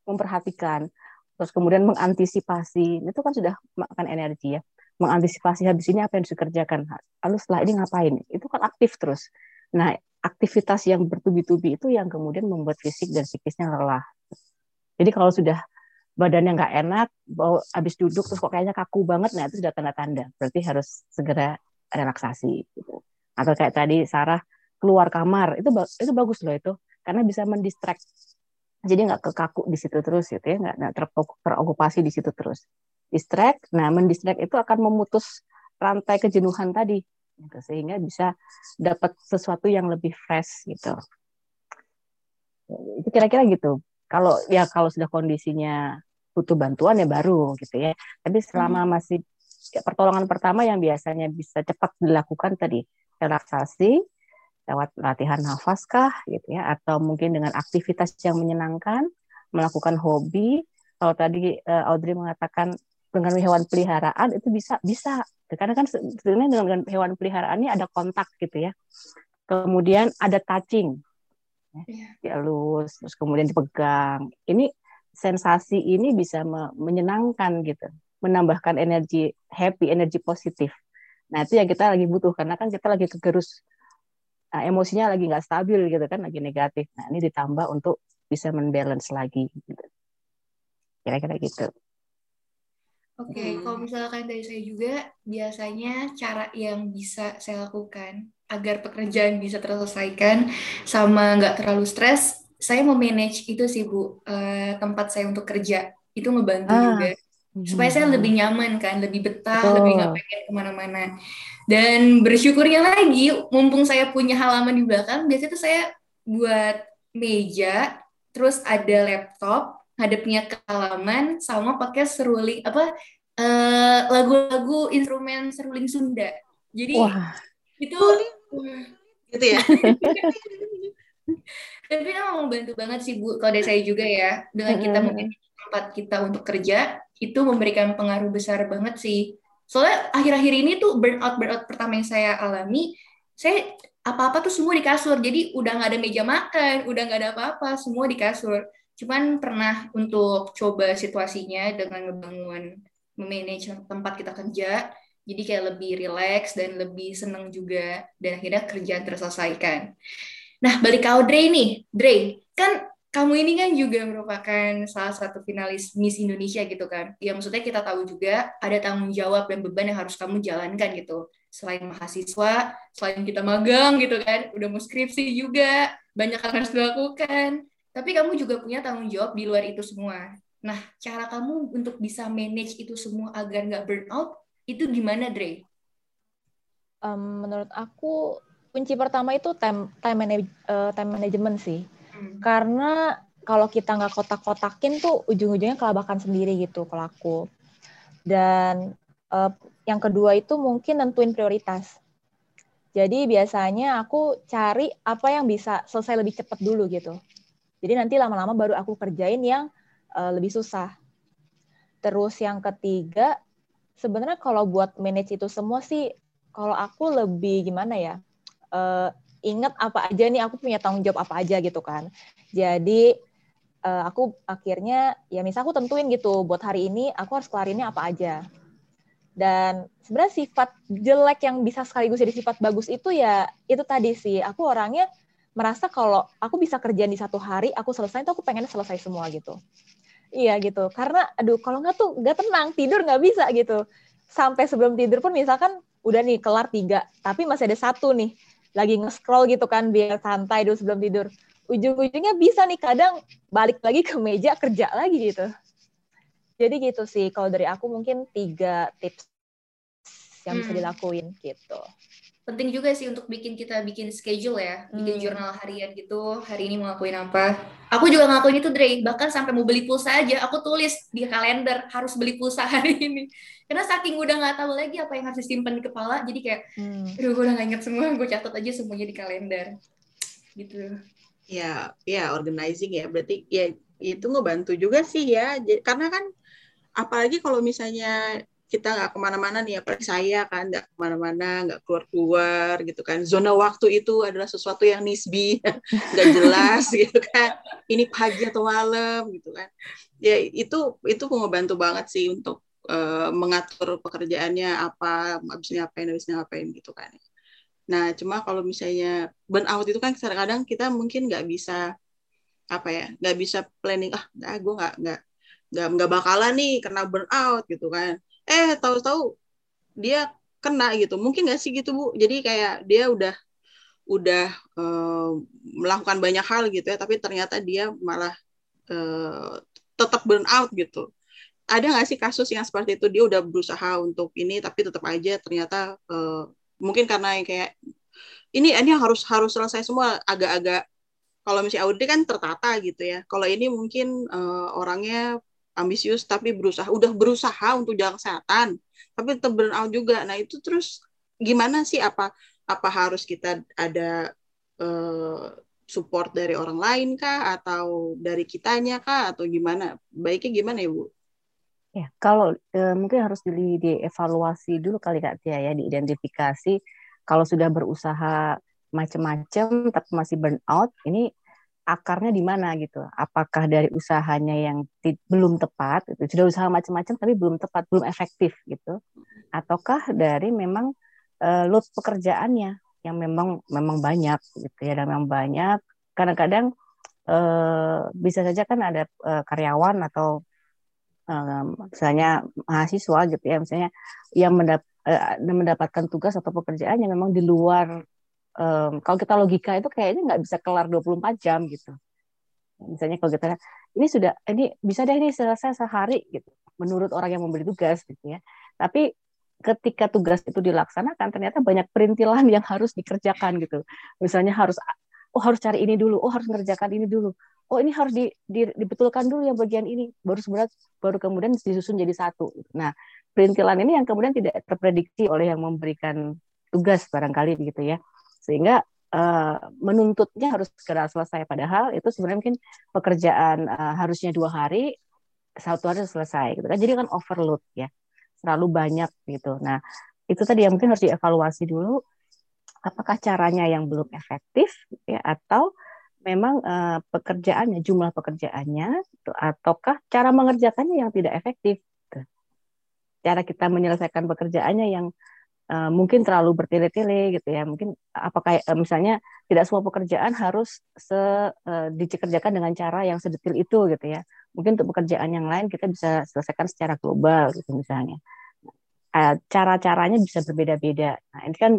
memperhatikan, terus kemudian mengantisipasi itu kan sudah makan energi ya, mengantisipasi habis ini apa yang dikerjakan, lalu setelah ini ngapain, itu kan aktif terus. Nah aktivitas yang bertubi-tubi itu yang kemudian membuat fisik dan psikisnya lelah. Jadi kalau sudah badannya nggak enak, bau habis duduk terus kok kayaknya kaku banget, nah itu sudah tanda-tanda. Berarti harus segera relaksasi gitu. Atau kayak tadi Sarah keluar kamar itu itu bagus loh itu karena bisa mendistract. Jadi nggak kekaku di situ terus gitu ya, nggak terokupasi di situ terus. Distract, nah mendistract itu akan memutus rantai kejenuhan tadi, gitu, sehingga bisa dapat sesuatu yang lebih fresh gitu. Itu kira-kira gitu. Kalau ya kalau sudah kondisinya butuh bantuan ya baru gitu ya. Tapi selama hmm. masih pertolongan pertama yang biasanya bisa cepat dilakukan tadi relaksasi lewat latihan nafas kah gitu ya. Atau mungkin dengan aktivitas yang menyenangkan melakukan hobi. Kalau tadi uh, Audrey mengatakan dengan hewan peliharaan itu bisa bisa. Karena kan sebenarnya dengan hewan peliharaan ini ada kontak gitu ya. Kemudian ada touching. Ya, dielus terus kemudian dipegang. Ini sensasi ini bisa menyenangkan gitu. Menambahkan energi happy, energi positif. Nah itu yang kita lagi butuh. Karena kan kita lagi kegerus nah, emosinya lagi nggak stabil gitu kan, lagi negatif. Nah ini ditambah untuk bisa menbalance lagi. Gitu. Kira-kira gitu. Oke, okay, hmm. kalau misalkan dari saya juga biasanya cara yang bisa saya lakukan agar pekerjaan bisa terselesaikan sama nggak terlalu stres, saya memanage itu sih bu uh, tempat saya untuk kerja itu ngebantu ah. juga supaya saya lebih nyaman kan, lebih betah, oh. lebih nggak pengen ke mana-mana. Dan bersyukurnya lagi, mumpung saya punya halaman di belakang, biasanya tuh saya buat meja, terus ada laptop, hadapnya ke halaman, sama pakai seruling apa uh, lagu-lagu instrumen seruling Sunda. Jadi Wah. itu gitu ya. (laughs) Tapi memang membantu banget sih Bu kalau dari saya juga ya dengan kita mungkin tempat kita untuk kerja itu memberikan pengaruh besar banget sih. Soalnya akhir-akhir ini tuh burnout burnout pertama yang saya alami, saya apa-apa tuh semua di kasur. Jadi udah nggak ada meja makan, udah nggak ada apa-apa, semua di kasur. Cuman pernah untuk coba situasinya dengan ngebangun memanage tempat kita kerja, jadi kayak lebih rileks dan lebih seneng juga dan akhirnya kerjaan terselesaikan. Nah, balik ke Audrey nih. Dre, kan kamu ini kan juga merupakan salah satu finalis Miss Indonesia gitu kan. Ya maksudnya kita tahu juga ada tanggung jawab dan beban yang harus kamu jalankan gitu. Selain mahasiswa, selain kita magang gitu kan, udah mau skripsi juga, banyak yang harus dilakukan. Tapi kamu juga punya tanggung jawab di luar itu semua. Nah, cara kamu untuk bisa manage itu semua agar nggak burn out, itu gimana, Dre? Um, menurut aku, kunci pertama itu time, time, manage, uh, time management sih Hmm. Karena kalau kita nggak kotak-kotakin tuh ujung-ujungnya kelabakan sendiri gitu kalau. Dan uh, yang kedua itu mungkin nentuin prioritas. Jadi biasanya aku cari apa yang bisa selesai lebih cepat dulu gitu. Jadi nanti lama-lama baru aku kerjain yang uh, lebih susah. Terus yang ketiga, sebenarnya kalau buat manage itu semua sih, kalau aku lebih gimana ya, uh, ingat apa aja nih aku punya tanggung jawab apa aja gitu kan. Jadi uh, aku akhirnya ya misal aku tentuin gitu buat hari ini aku harus kelarinnya apa aja. Dan sebenarnya sifat jelek yang bisa sekaligus jadi sifat bagus itu ya itu tadi sih. Aku orangnya merasa kalau aku bisa kerjaan di satu hari aku selesai itu aku pengennya selesai semua gitu. Iya gitu. Karena aduh kalau nggak tuh nggak tenang tidur nggak bisa gitu. Sampai sebelum tidur pun misalkan udah nih kelar tiga tapi masih ada satu nih lagi nge-scroll gitu kan biar santai dulu sebelum tidur ujung-ujungnya bisa nih kadang balik lagi ke meja kerja lagi gitu jadi gitu sih, kalau dari aku mungkin tiga tips yang hmm. bisa dilakuin gitu. Penting juga sih untuk bikin kita bikin schedule ya, bikin hmm. jurnal harian gitu, hari ini mau ngakuin apa. Aku juga ngakuin itu, Dre. Bahkan sampai mau beli pulsa aja, aku tulis di kalender harus beli pulsa (laughs) hari ini. Karena saking udah nggak tahu lagi apa yang harus disimpan di kepala, jadi kayak, hmm. aduh gue udah gak inget semua, gue catat aja semuanya di kalender. Gitu. Ya, ya organizing ya. Berarti ya itu ngebantu juga sih ya. Karena kan apalagi kalau misalnya kita nggak ke mana-mana nih apalagi saya kan nggak ke mana-mana nggak keluar-keluar gitu kan. Zona waktu itu adalah sesuatu yang nisbi (laughs) nggak jelas (laughs) gitu kan. Ini pagi atau malam gitu kan. Ya itu itu membantu banget sih untuk uh, mengatur pekerjaannya apa habisnya ngapain habisnya ngapain gitu kan. Nah cuma kalau misalnya burnout itu kan kadang-kadang kita mungkin nggak bisa apa ya nggak bisa planning ah gue nggak nggak nggak nggak bakalan nih kena burnout gitu kan eh tahu-tahu dia kena gitu. Mungkin nggak sih gitu bu? Jadi kayak dia udah udah uh, melakukan banyak hal gitu ya tapi ternyata dia malah uh, tetap burnout gitu. Ada nggak sih kasus yang seperti itu? Dia udah berusaha untuk ini tapi tetap aja ternyata uh, mungkin karena kayak ini ini harus harus selesai semua. Agak-agak kalau misalnya audit kan tertata gitu ya. Kalau ini mungkin orangnya ambisius tapi berusaha udah berusaha untuk jaga kesehatan tapi tetap burnout juga. Nah itu terus gimana sih? Apa apa harus kita ada uh, support dari orang lain kah? Atau dari kitanya kah? Atau gimana? Baiknya gimana ya bu? Ya kalau e, mungkin harus di, dievaluasi dulu kali kak Tia ya diidentifikasi. Kalau sudah berusaha macam-macam tapi masih burnout ini akarnya di mana gitu. Apakah dari usahanya yang belum tepat, itu sudah usaha macam-macam tapi belum tepat, belum efektif gitu, ataukah dari memang uh, load pekerjaannya yang memang memang banyak gitu ya, dan memang banyak. Kadang-kadang uh, bisa saja kan ada uh, karyawan atau uh, misalnya mahasiswa gitu ya, misalnya yang mendap mendapatkan tugas atau pekerjaan yang memang di luar um, kalau kita logika itu kayaknya nggak bisa kelar 24 jam gitu. Misalnya kalau kita ini sudah ini bisa deh ini selesai sehari gitu menurut orang yang memberi tugas gitu ya. Tapi ketika tugas itu dilaksanakan ternyata banyak perintilan yang harus dikerjakan gitu. Misalnya harus oh harus cari ini dulu, oh harus mengerjakan ini dulu. Oh ini harus di, di, dibetulkan dulu yang bagian ini baru sebenarnya baru kemudian disusun jadi satu. Nah, perintilan ini yang kemudian tidak terprediksi oleh yang memberikan tugas barangkali gitu ya sehingga uh, menuntutnya harus segera selesai. Padahal itu sebenarnya mungkin pekerjaan uh, harusnya dua hari satu hari selesai gitu kan. Jadi kan overload ya. Terlalu banyak gitu. Nah itu tadi yang mungkin harus dievaluasi dulu. Apakah caranya yang belum efektif ya atau memang uh, pekerjaannya jumlah pekerjaannya gitu, ataukah cara mengerjakannya yang tidak efektif gitu. cara kita menyelesaikan pekerjaannya yang uh, mungkin terlalu bertele-tele gitu ya. Mungkin apakah uh, misalnya tidak semua pekerjaan harus se uh, dikerjakan dengan cara yang sedetil itu gitu ya. Mungkin untuk pekerjaan yang lain kita bisa selesaikan secara global gitu misalnya. Uh, cara-caranya bisa berbeda-beda. Nah ini kan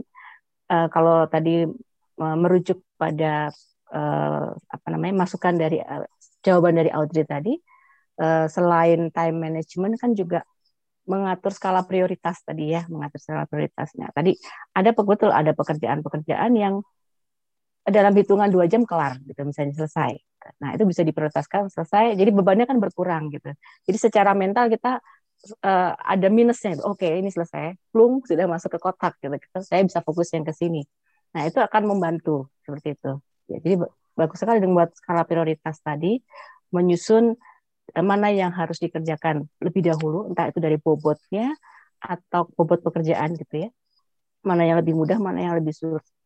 uh, kalau tadi uh, merujuk pada uh, apa namanya masukan dari uh, jawaban dari Audrey tadi uh, selain time management kan juga mengatur skala prioritas tadi ya, mengatur skala prioritasnya. Tadi ada betul ada pekerjaan-pekerjaan yang dalam hitungan dua jam kelar, gitu misalnya selesai. Nah itu bisa diprioritaskan selesai, jadi bebannya kan berkurang gitu. Jadi secara mental kita uh, ada minusnya. Oke okay, ini selesai, plung sudah masuk ke kotak gitu. Saya bisa fokus yang ke sini. Nah, itu akan membantu seperti itu. Ya, jadi bagus sekali dengan buat skala prioritas tadi menyusun mana yang harus dikerjakan lebih dahulu, entah itu dari bobotnya atau bobot pekerjaan gitu ya. Mana yang lebih mudah, mana yang lebih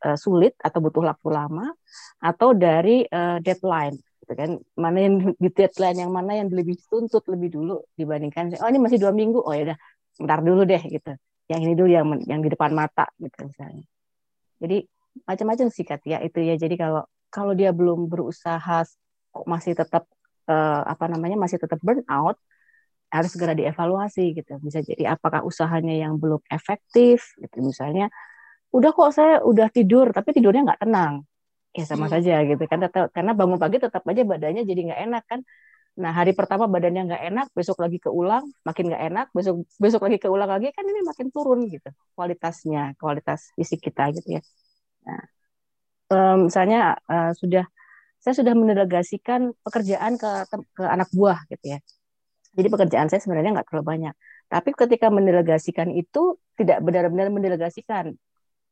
eh, sulit atau butuh waktu lama, atau dari uh, deadline gitu kan. Mana yang (laughs) di deadline yang mana yang lebih tuntut lebih dulu dibandingkan oh ini masih dua minggu, oh ya udah sebentar dulu deh gitu. Yang ini dulu yang yang di depan mata gitu misalnya. Jadi macam-macam sih ya itu ya. Jadi kalau kalau dia belum berusaha kok masih tetap uh, apa namanya masih tetap burn out harus segera dievaluasi gitu. Bisa jadi apakah usahanya yang belum efektif gitu. Misalnya udah kok saya udah tidur tapi tidurnya nggak tenang. Ya sama hmm. saja gitu kan. Tetap, karena bangun pagi tetap aja badannya jadi nggak enak kan. Nah hari pertama badannya nggak enak besok lagi keulang makin nggak enak besok besok lagi keulang lagi kan ini makin turun gitu kualitasnya kualitas fisik kita gitu ya. Nah um, misalnya uh, sudah saya sudah mendelegasikan pekerjaan ke ke anak buah gitu ya jadi pekerjaan saya sebenarnya nggak terlalu banyak. Tapi ketika mendelegasikan itu tidak benar-benar mendelegasikan,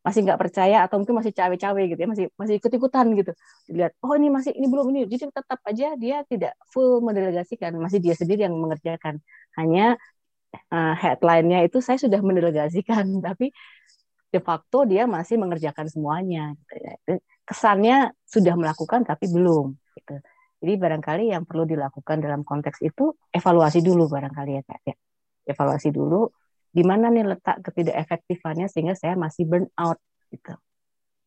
masih nggak percaya atau mungkin masih cawe-cawe gitu ya, masih masih ikut-ikutan gitu. Dilihat, oh ini masih ini belum ini. Jadi tetap aja dia tidak full mendelegasikan, masih dia sendiri yang mengerjakan. Hanya uh, headline-nya itu saya sudah mendelegasikan, (laughs) tapi de facto dia masih mengerjakan semuanya. Gitu ya. Kesannya sudah melakukan tapi belum. Gitu. Jadi barangkali yang perlu dilakukan dalam konteks itu evaluasi dulu barangkali ya Kak ya. Evaluasi dulu di mana nih letak ketidakefektifannya sehingga saya masih burn out gitu.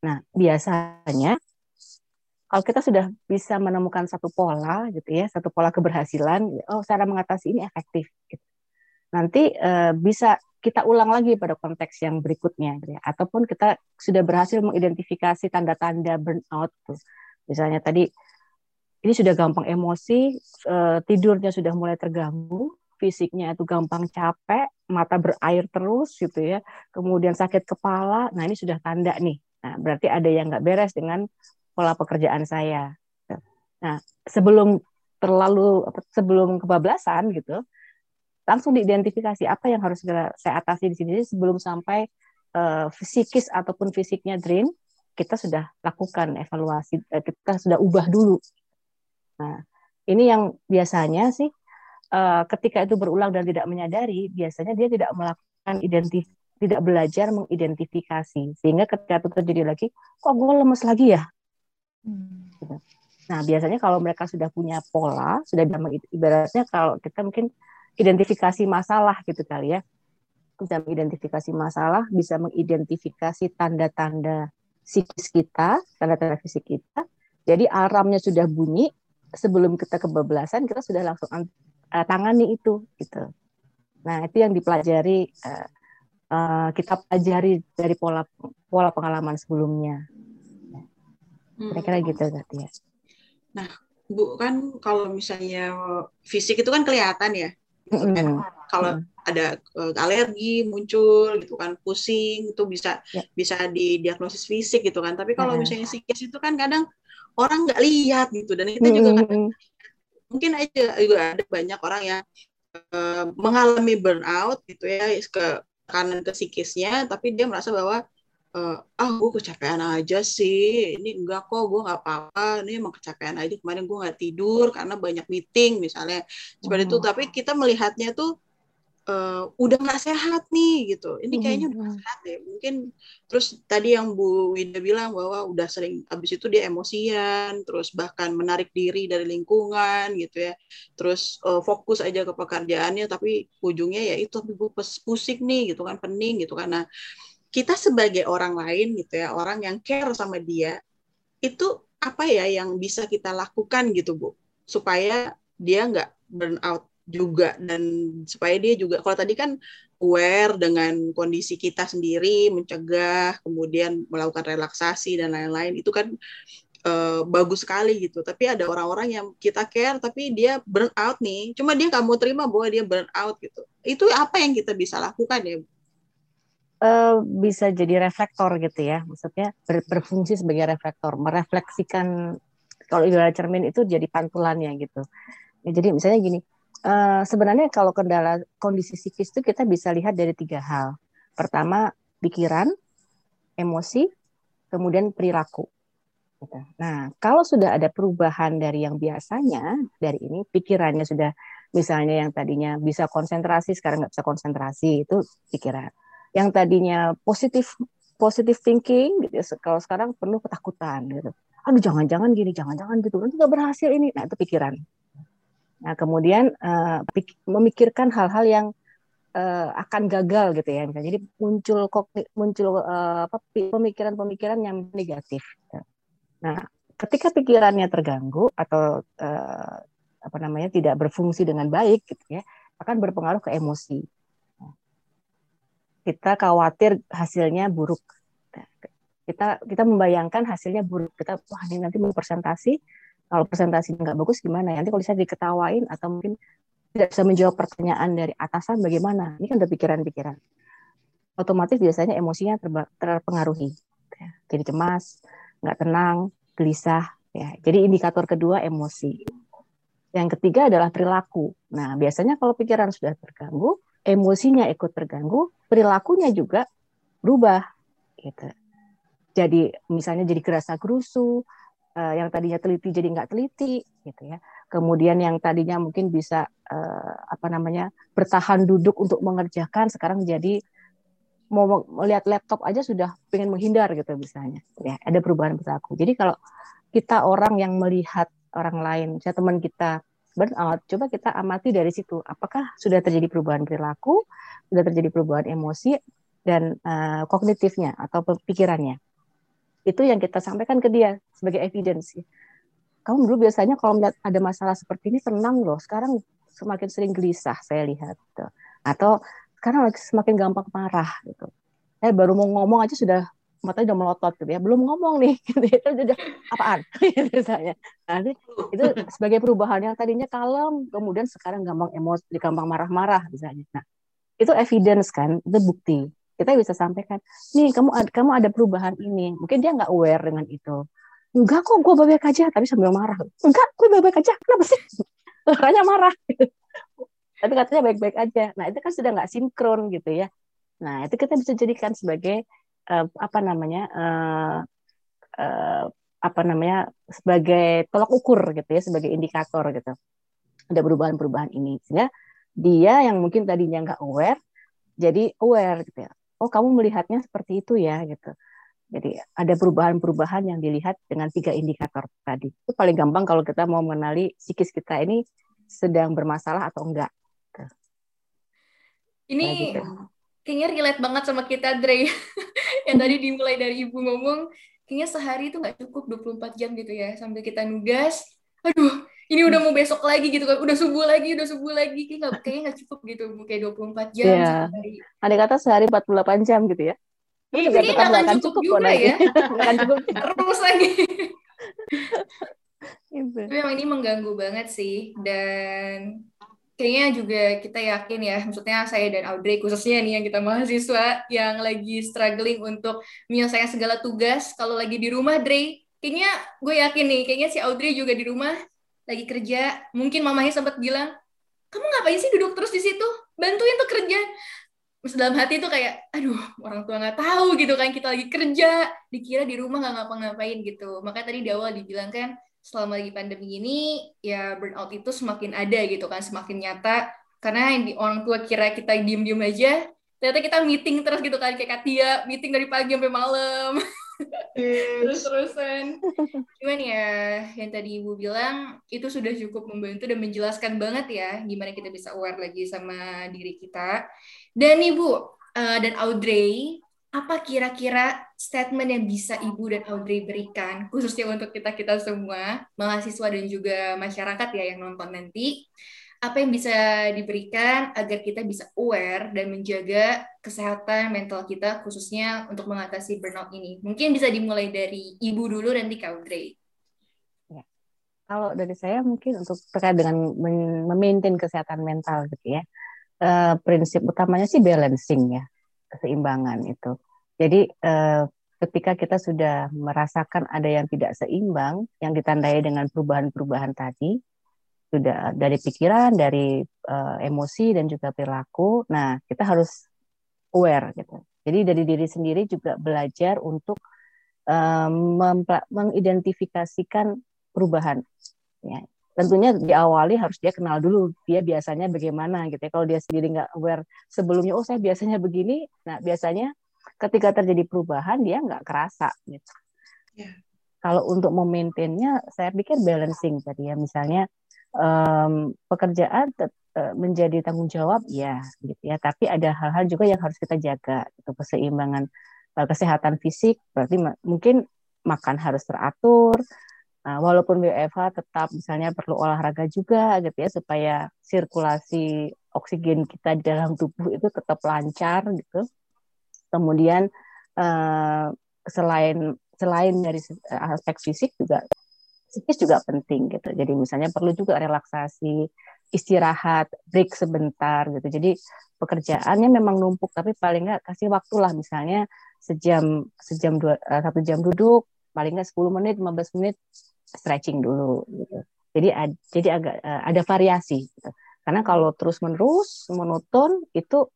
Nah, biasanya kalau kita sudah bisa menemukan satu pola gitu ya, satu pola keberhasilan, oh cara mengatasi ini efektif gitu. Nanti e, bisa kita ulang lagi pada konteks yang berikutnya gitu ya. Ataupun kita sudah berhasil mengidentifikasi tanda-tanda burnout tuh. Misalnya tadi ini sudah gampang emosi, uh, tidurnya sudah mulai terganggu, fisiknya itu gampang capek, mata berair terus gitu ya, kemudian sakit kepala, nah ini sudah tanda nih. Nah, berarti ada yang nggak beres dengan pola pekerjaan saya. Nah, sebelum terlalu sebelum kebablasan gitu, langsung diidentifikasi apa yang harus saya atasi di sini sebelum sampai uh, psikis ataupun fisiknya drain, kita sudah lakukan evaluasi, eh, kita sudah ubah dulu Nah, ini yang biasanya sih uh, ketika itu berulang dan tidak menyadari, biasanya dia tidak melakukan identif tidak belajar mengidentifikasi sehingga ketika itu terjadi lagi, kok gue lemes lagi ya? Hmm. Nah, biasanya kalau mereka sudah punya pola, sudah ibaratnya kalau kita mungkin identifikasi masalah gitu kali ya. Bisa mengidentifikasi masalah, bisa mengidentifikasi tanda-tanda psikis kita, tanda-tanda fisik kita. Jadi alarmnya sudah bunyi, sebelum kita kebablasan kita sudah langsung uh, tangani itu gitu. Nah itu yang dipelajari uh, uh, kita pelajari dari pola pola pengalaman sebelumnya. Kira-kira hmm. gitu tadi ya. Nah bu kan kalau misalnya fisik itu kan kelihatan ya. Gitu kan. Mm -hmm. Kalau mm. ada alergi muncul gitu kan pusing itu bisa yeah. bisa didiagnosis fisik gitu kan tapi kalau misalnya psikis itu kan kadang orang nggak lihat gitu dan kita juga hmm. mungkin aja juga ada banyak orang yang uh, mengalami burnout gitu ya ke kanan ke psikisnya tapi dia merasa bahwa uh, ah gue kecapean aja sih ini enggak kok gue nggak apa-apa ini emang kecapean aja kemarin gue nggak tidur karena banyak meeting misalnya seperti oh. itu tapi kita melihatnya tuh uh, udah nggak sehat nih gitu. Ini kayaknya udah gak sehat deh. Mungkin terus tadi yang Bu Winda bilang bahwa udah sering habis itu dia emosian, terus bahkan menarik diri dari lingkungan gitu ya. Terus uh, fokus aja ke pekerjaannya tapi ujungnya ya itu tapi pusing nih gitu kan, pening gitu. Nah, kita sebagai orang lain gitu ya, orang yang care sama dia itu apa ya yang bisa kita lakukan gitu Bu? Supaya dia nggak burn out juga dan supaya dia juga kalau tadi kan aware dengan kondisi kita sendiri mencegah kemudian melakukan relaksasi dan lain-lain itu kan uh, bagus sekali gitu. Tapi ada orang-orang yang kita care tapi dia burn out nih. Cuma dia nggak mau terima bahwa dia burn out gitu. Itu apa yang kita bisa lakukan ya Uh, bisa jadi reflektor gitu ya, maksudnya ber, berfungsi sebagai reflektor, merefleksikan kalau ibarat cermin itu jadi pantulannya gitu. Ya, jadi misalnya gini, Uh, sebenarnya kalau kendala kondisi psikis itu kita bisa lihat dari tiga hal. Pertama, pikiran, emosi, kemudian perilaku. Gitu. Nah, kalau sudah ada perubahan dari yang biasanya, dari ini pikirannya sudah misalnya yang tadinya bisa konsentrasi sekarang nggak bisa konsentrasi itu pikiran. Yang tadinya positif positif thinking gitu, kalau sekarang penuh ketakutan gitu. Aduh jangan-jangan gini, jangan-jangan gitu, nanti nggak berhasil ini. Nah itu pikiran. Nah kemudian uh, memikirkan hal-hal yang uh, akan gagal gitu ya. Jadi muncul muncul uh, pemikiran-pemikiran yang negatif. Nah, ketika pikirannya terganggu atau uh, apa namanya tidak berfungsi dengan baik gitu ya, akan berpengaruh ke emosi. Kita khawatir hasilnya buruk. Kita kita membayangkan hasilnya buruk. Kita wah ini nanti mau presentasi, kalau presentasinya nggak bagus gimana? Nanti kalau bisa diketawain atau mungkin tidak bisa menjawab pertanyaan dari atasan bagaimana? Ini kan udah pikiran-pikiran. Otomatis biasanya emosinya terpengaruhi. Jadi cemas, nggak tenang, gelisah. Ya, jadi indikator kedua emosi. Yang ketiga adalah perilaku. Nah, biasanya kalau pikiran sudah terganggu, emosinya ikut terganggu, perilakunya juga berubah. Gitu. Jadi misalnya jadi kerasa gerusu, uh, yang tadinya teliti jadi nggak teliti, gitu ya. Kemudian yang tadinya mungkin bisa uh, apa namanya bertahan duduk untuk mengerjakan, sekarang jadi mau melihat laptop aja sudah pengen menghindar gitu misalnya ya ada perubahan perilaku jadi kalau kita orang yang melihat orang lain saya teman kita burnout. Coba kita amati dari situ. Apakah sudah terjadi perubahan perilaku sudah terjadi perubahan emosi dan uh, kognitifnya atau pikirannya? Itu yang kita sampaikan ke dia sebagai evidence. Kamu dulu biasanya kalau melihat ada masalah seperti ini tenang loh. Sekarang semakin sering gelisah saya lihat gitu. atau lagi semakin gampang marah gitu. Eh baru mau ngomong aja sudah matanya udah melotot gitu ya, belum ngomong nih (laughs) gitu ya, udah apaan (laughs) misalnya. Nanti itu sebagai perubahan yang tadinya kalem, kemudian sekarang gampang emosi, gampang marah-marah misalnya. Nah, itu evidence kan, itu bukti. Kita bisa sampaikan, nih kamu kamu ada perubahan ini. Mungkin dia nggak aware dengan itu. Enggak kok, gue baik aja, tapi sambil marah. Enggak, gue baik aja, kenapa sih? (laughs) Orangnya marah tapi katanya baik-baik aja. Nah itu kan sudah nggak sinkron gitu ya. Nah itu kita bisa jadikan sebagai uh, apa namanya uh, uh, apa namanya sebagai tolak ukur gitu ya, sebagai indikator gitu. Ada perubahan-perubahan ini sehingga dia yang mungkin tadinya nggak aware jadi aware gitu ya. Oh kamu melihatnya seperti itu ya gitu. Jadi ada perubahan-perubahan yang dilihat dengan tiga indikator tadi. Itu paling gampang kalau kita mau mengenali psikis kita ini sedang bermasalah atau enggak. Ini gitu. Kayaknya relate banget sama kita, Dre. (laughs) yang tadi dimulai dari Ibu ngomong, kayaknya sehari itu nggak cukup 24 jam gitu ya, sambil kita nugas. Aduh, ini udah mau besok lagi gitu kan, udah subuh lagi, udah subuh lagi, kayak gak, kayaknya nggak cukup gitu, kayak 24 jam yeah. sehari. Ada kata sehari 48 jam gitu ya. Ini juga tetap nggak akan cukup, cukup juga ya. (laughs) akan cukup. (laughs) Terus lagi. Gitu. Tapi memang ini mengganggu banget sih, dan kayaknya juga kita yakin ya, maksudnya saya dan Audrey khususnya nih yang kita mahasiswa yang lagi struggling untuk menyelesaikan segala tugas kalau lagi di rumah, Dre, kayaknya gue yakin nih, kayaknya si Audrey juga di rumah lagi kerja, mungkin mamanya sempat bilang, kamu ngapain sih duduk terus di situ? Bantuin tuh kerja. Terus dalam hati tuh kayak, aduh orang tua nggak tahu gitu kan kita lagi kerja, dikira di rumah nggak ngapa-ngapain gitu. Makanya tadi di awal dibilang kan, selama lagi pandemi ini ya burnout itu semakin ada gitu kan semakin nyata. Karena yang di orang tua kira kita diem-diem aja ternyata kita meeting terus gitu kan kayak Katia meeting dari pagi sampai malam. (laughs) Terus terusan cuman ya yang tadi ibu bilang itu sudah cukup membantu dan menjelaskan banget ya gimana kita bisa aware lagi sama diri kita. Dan ibu uh, dan Audrey apa kira-kira statement yang bisa Ibu dan Audrey berikan, khususnya untuk kita-kita semua, mahasiswa dan juga masyarakat ya yang nonton nanti, apa yang bisa diberikan agar kita bisa aware dan menjaga kesehatan mental kita, khususnya untuk mengatasi burnout ini. Mungkin bisa dimulai dari Ibu dulu, nanti ke Audrey. Ya. Kalau dari saya mungkin untuk terkait dengan memaintain kesehatan mental gitu ya, uh, prinsip utamanya sih balancing ya keseimbangan itu. Jadi eh, ketika kita sudah merasakan ada yang tidak seimbang, yang ditandai dengan perubahan-perubahan tadi, sudah dari pikiran, dari eh, emosi dan juga perilaku. Nah, kita harus aware gitu. Jadi dari diri sendiri juga belajar untuk um, mengidentifikasikan perubahan. Ya, tentunya diawali harus dia kenal dulu dia biasanya bagaimana gitu ya. Kalau dia sendiri nggak aware sebelumnya, oh saya biasanya begini, nah biasanya ketika terjadi perubahan dia nggak kerasa gitu. Yeah. Kalau untuk memaintainnya, saya pikir balancing tadi ya, misalnya um, pekerjaan uh, menjadi tanggung jawab ya, gitu ya. Tapi ada hal-hal juga yang harus kita jaga, itu keseimbangan uh, kesehatan fisik, berarti mungkin makan harus teratur, Nah, walaupun WFH tetap misalnya perlu olahraga juga gitu ya supaya sirkulasi oksigen kita di dalam tubuh itu tetap lancar gitu. Kemudian eh, selain selain dari aspek fisik juga psikis juga penting gitu. Jadi misalnya perlu juga relaksasi, istirahat, break sebentar gitu. Jadi pekerjaannya memang numpuk tapi paling nggak kasih waktu lah misalnya sejam sejam dua eh, satu jam duduk paling nggak 10 menit 15 menit stretching dulu gitu. Jadi ad, jadi agak uh, ada variasi gitu. Karena kalau terus-menerus monoton itu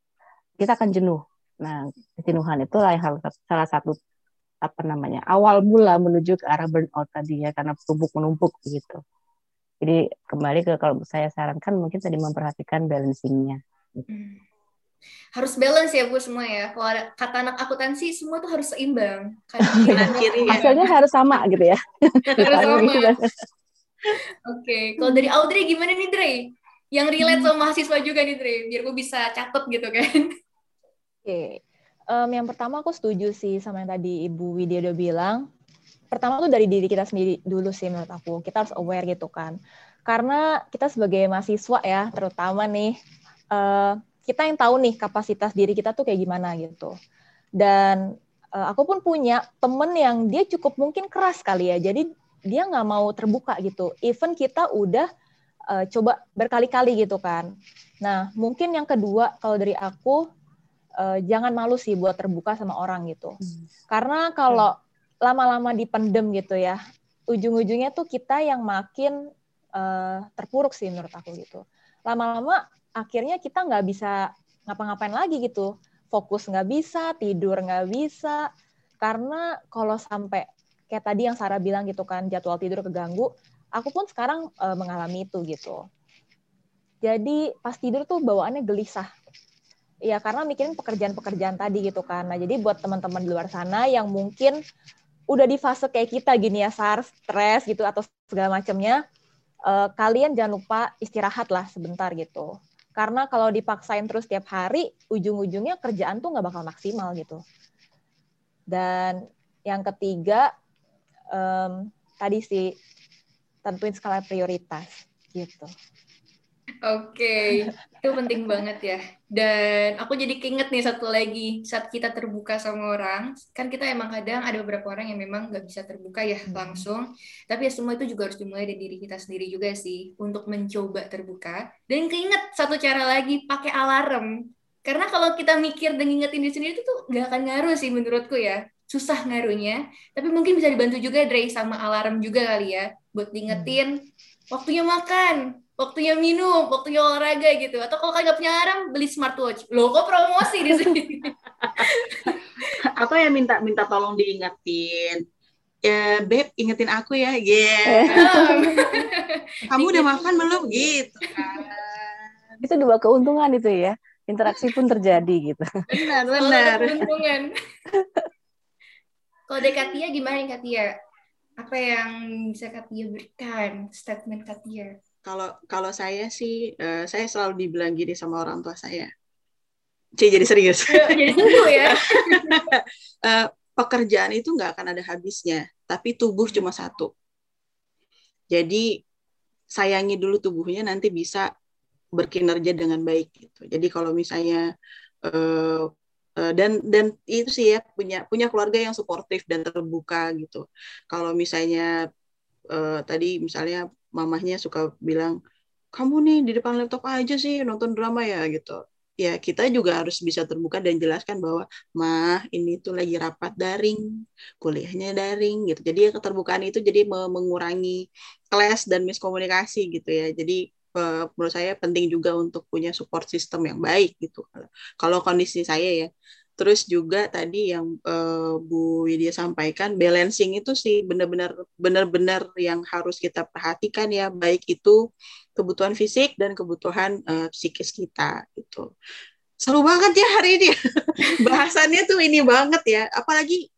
kita akan jenuh. Nah, kejenuhan itu hal salah satu apa namanya awal mula menuju ke arah burnout tadi ya karena tubuh menumpuk begitu. Jadi kembali ke kalau saya sarankan mungkin tadi memperhatikan balancingnya. Hmm harus balance ya bu semua ya. Kalau ada, kata anak akuntansi semua tuh harus seimbang. Kanan kiri ya. hasilnya harus sama gitu ya. (laughs) Harus sama. gitu. oke okay. kalau dari Audrey gimana nih Dre? Yang relate sama mahasiswa juga nih Dre biar gue bisa catet gitu kan. Oke. Okay. um, yang pertama aku setuju sih sama yang tadi Ibu Widya udah bilang. Pertama tuh dari diri kita sendiri dulu sih menurut aku. Kita harus aware gitu kan. Karena kita sebagai mahasiswa ya terutama nih uh, kita yang tahu nih kapasitas diri kita tuh kayak gimana gitu. Dan uh, aku pun punya temen yang dia cukup mungkin keras kali ya. Jadi dia nggak mau terbuka gitu. Even kita udah uh, coba berkali-kali gitu kan. Nah mungkin yang kedua kalau dari aku uh, jangan malu sih buat terbuka sama orang gitu. Hmm. Karena kalau lama-lama dipendem gitu ya, ujung-ujungnya tuh kita yang makin uh, terpuruk sih menurut aku gitu. Lama-lama akhirnya kita nggak bisa ngapa-ngapain lagi gitu. Fokus nggak bisa tidur nggak bisa. Karena kalau sampai kayak tadi yang Sarah bilang gitu kan jadwal tidur keganggu aku pun sekarang e, mengalami itu gitu. Jadi pas tidur tuh bawaannya gelisah. Ya karena mikirin pekerjaan-pekerjaan tadi gitu kan. Nah jadi buat teman-teman di luar sana yang mungkin udah di fase kayak kita gini ya SAR stres gitu atau segala macamnya eh, kalian jangan lupa istirahat lah sebentar gitu karena kalau dipaksain terus tiap hari, ujung-ujungnya kerjaan tuh nggak bakal maksimal gitu. Dan yang ketiga, um, tadi sih tentuin skala prioritas gitu. Oke, itu penting banget ya. Dan aku jadi keinget nih satu lagi, saat kita terbuka sama orang, kan kita emang kadang ada beberapa orang yang memang nggak bisa terbuka ya hmm. langsung, tapi ya semua itu juga harus dimulai dari diri kita sendiri juga sih, untuk mencoba terbuka. Dan keinget satu cara lagi, pakai alarm. Karena kalau kita mikir dan ngingetin diri sendiri itu tuh nggak akan ngaruh sih menurutku ya. Susah ngaruhnya, tapi mungkin bisa dibantu juga Dre sama alarm juga kali ya, buat diingetin hmm. waktunya makan, waktunya minum, waktunya olahraga gitu. Atau kalau kalian nggak punya alarm, beli smartwatch. Loh, kok promosi di sini? (laughs) Atau yang minta minta tolong diingetin. Ya, beb, ingetin aku ya. Yeah. (laughs) Kamu udah makan belum? Gitu Itu dua keuntungan itu ya. Interaksi pun terjadi gitu. Benar, benar. Keuntungan. Kalau dari Katia gimana nih Katia? Apa yang bisa Katia berikan? Statement Katia? Kalau kalau saya sih uh, saya selalu dibilang gini sama orang tua saya. Cie jadi serius. (laughs) jadi serius ya. uh, (laughs) pekerjaan itu nggak akan ada habisnya, tapi tubuh cuma satu. Jadi sayangi dulu tubuhnya nanti bisa berkinerja dengan baik gitu. Jadi kalau misalnya uh, uh, dan dan itu sih ya punya punya keluarga yang suportif dan terbuka gitu. Kalau misalnya uh, tadi misalnya mamahnya suka bilang kamu nih di depan laptop aja sih nonton drama ya gitu. Ya kita juga harus bisa terbuka dan jelaskan bahwa mah ini tuh lagi rapat daring kuliahnya daring gitu. Jadi keterbukaan itu jadi mengurangi kelas dan miskomunikasi gitu ya. Jadi uh, menurut saya penting juga untuk punya support system yang baik gitu. Kalau kondisi saya ya Terus juga tadi yang uh, Bu Widya sampaikan balancing itu sih benar-benar benar-benar yang harus kita perhatikan ya baik itu kebutuhan fisik dan kebutuhan uh, psikis kita itu. Seru banget ya hari ini. (laughs) Bahasannya tuh ini banget ya. Apalagi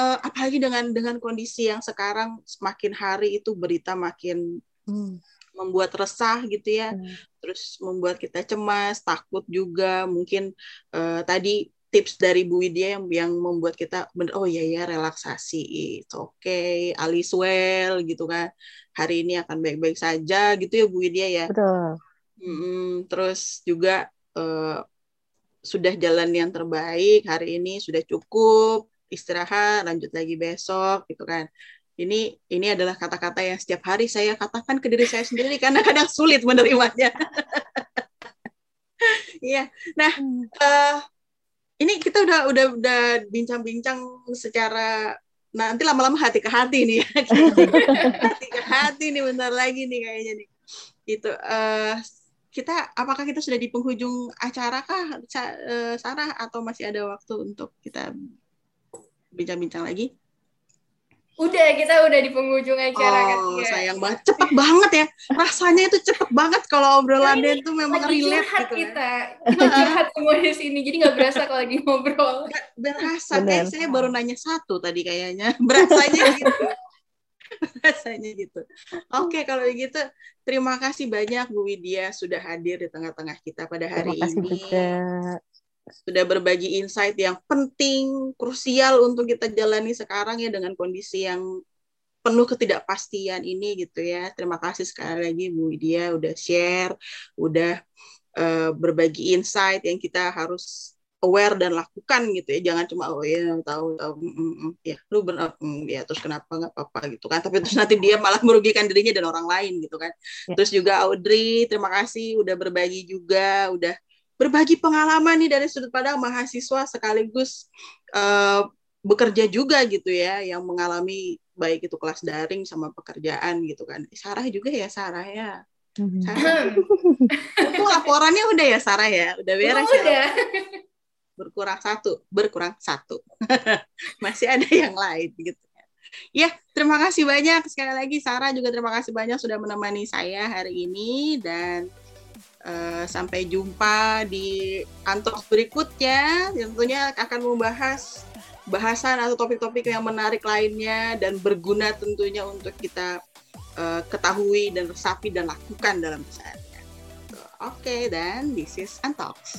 uh, apalagi dengan dengan kondisi yang sekarang semakin hari itu berita makin hmm. membuat resah gitu ya. Hmm. Terus membuat kita cemas, takut juga. Mungkin uh, tadi tips dari Bu Widya yang yang membuat kita bener oh iya ya relaksasi itu oke okay, alis well gitu kan. Hari ini akan baik-baik saja gitu ya Bu Widya ya. Betul. Hmm, terus juga uh, sudah jalan yang terbaik hari ini sudah cukup istirahat lanjut lagi besok gitu kan. Ini ini adalah kata-kata yang setiap hari saya katakan ke diri saya sendiri karena kadang sulit menerimanya. (laughs) Iya. Nah, uh, ini kita udah udah udah bincang-bincang secara nah, nanti lama-lama hati ke hati nih ya. (laughs) hati ke hati nih bentar lagi nih kayaknya nih. Itu uh, kita apakah kita sudah di penghujung acara kah eh, Sarah? Atau masih ada waktu untuk kita bincang-bincang lagi Udah, kita udah di penghujung acara oh, kan. sayang banget. Cepet banget ya. Rasanya itu cepet banget kalau obrolannya itu memang relate gitu. Ya. kita. (laughs) Kita curhat semua di sini. Jadi nggak berasa kalau lagi ngobrol. Gak berasa. Kayak saya baru nanya satu tadi kayaknya. (laughs) Berasanya gitu. Rasanya gitu. Oke, okay, kalau begitu terima kasih banyak Bu Widya sudah hadir di tengah-tengah kita pada hari terima kasih ini. Juga sudah berbagi insight yang penting, krusial untuk kita jalani sekarang ya dengan kondisi yang penuh ketidakpastian ini gitu ya. Terima kasih sekali lagi Bu Widya udah share, udah uh, berbagi insight yang kita harus aware dan lakukan gitu ya. Jangan cuma oh ya tahu tahu mm, mm, ya lu benar mm, ya terus kenapa nggak apa-apa gitu kan. Tapi terus nanti dia malah merugikan dirinya dan orang lain gitu kan. Ya. Terus juga Audrey, terima kasih udah berbagi juga, udah berbagi pengalaman nih dari sudut pandang mahasiswa sekaligus uh, bekerja juga gitu ya yang mengalami baik itu kelas daring sama pekerjaan gitu kan. Sarah juga ya Sarah ya. Mhm. Sarah. itu laporannya udah ya Sarah ya, udah beres oh, ya. Udah. Berkurang satu, berkurang satu. (laughs) Masih ada yang lain gitu. Ya, terima kasih banyak sekali lagi Sarah juga terima kasih banyak sudah menemani saya hari ini dan Uh, sampai jumpa di kantor berikutnya tentunya akan membahas bahasan atau topik-topik yang menarik lainnya dan berguna tentunya untuk kita uh, ketahui dan resapi dan lakukan dalam keseharian. Oke, okay, dan this is Antox.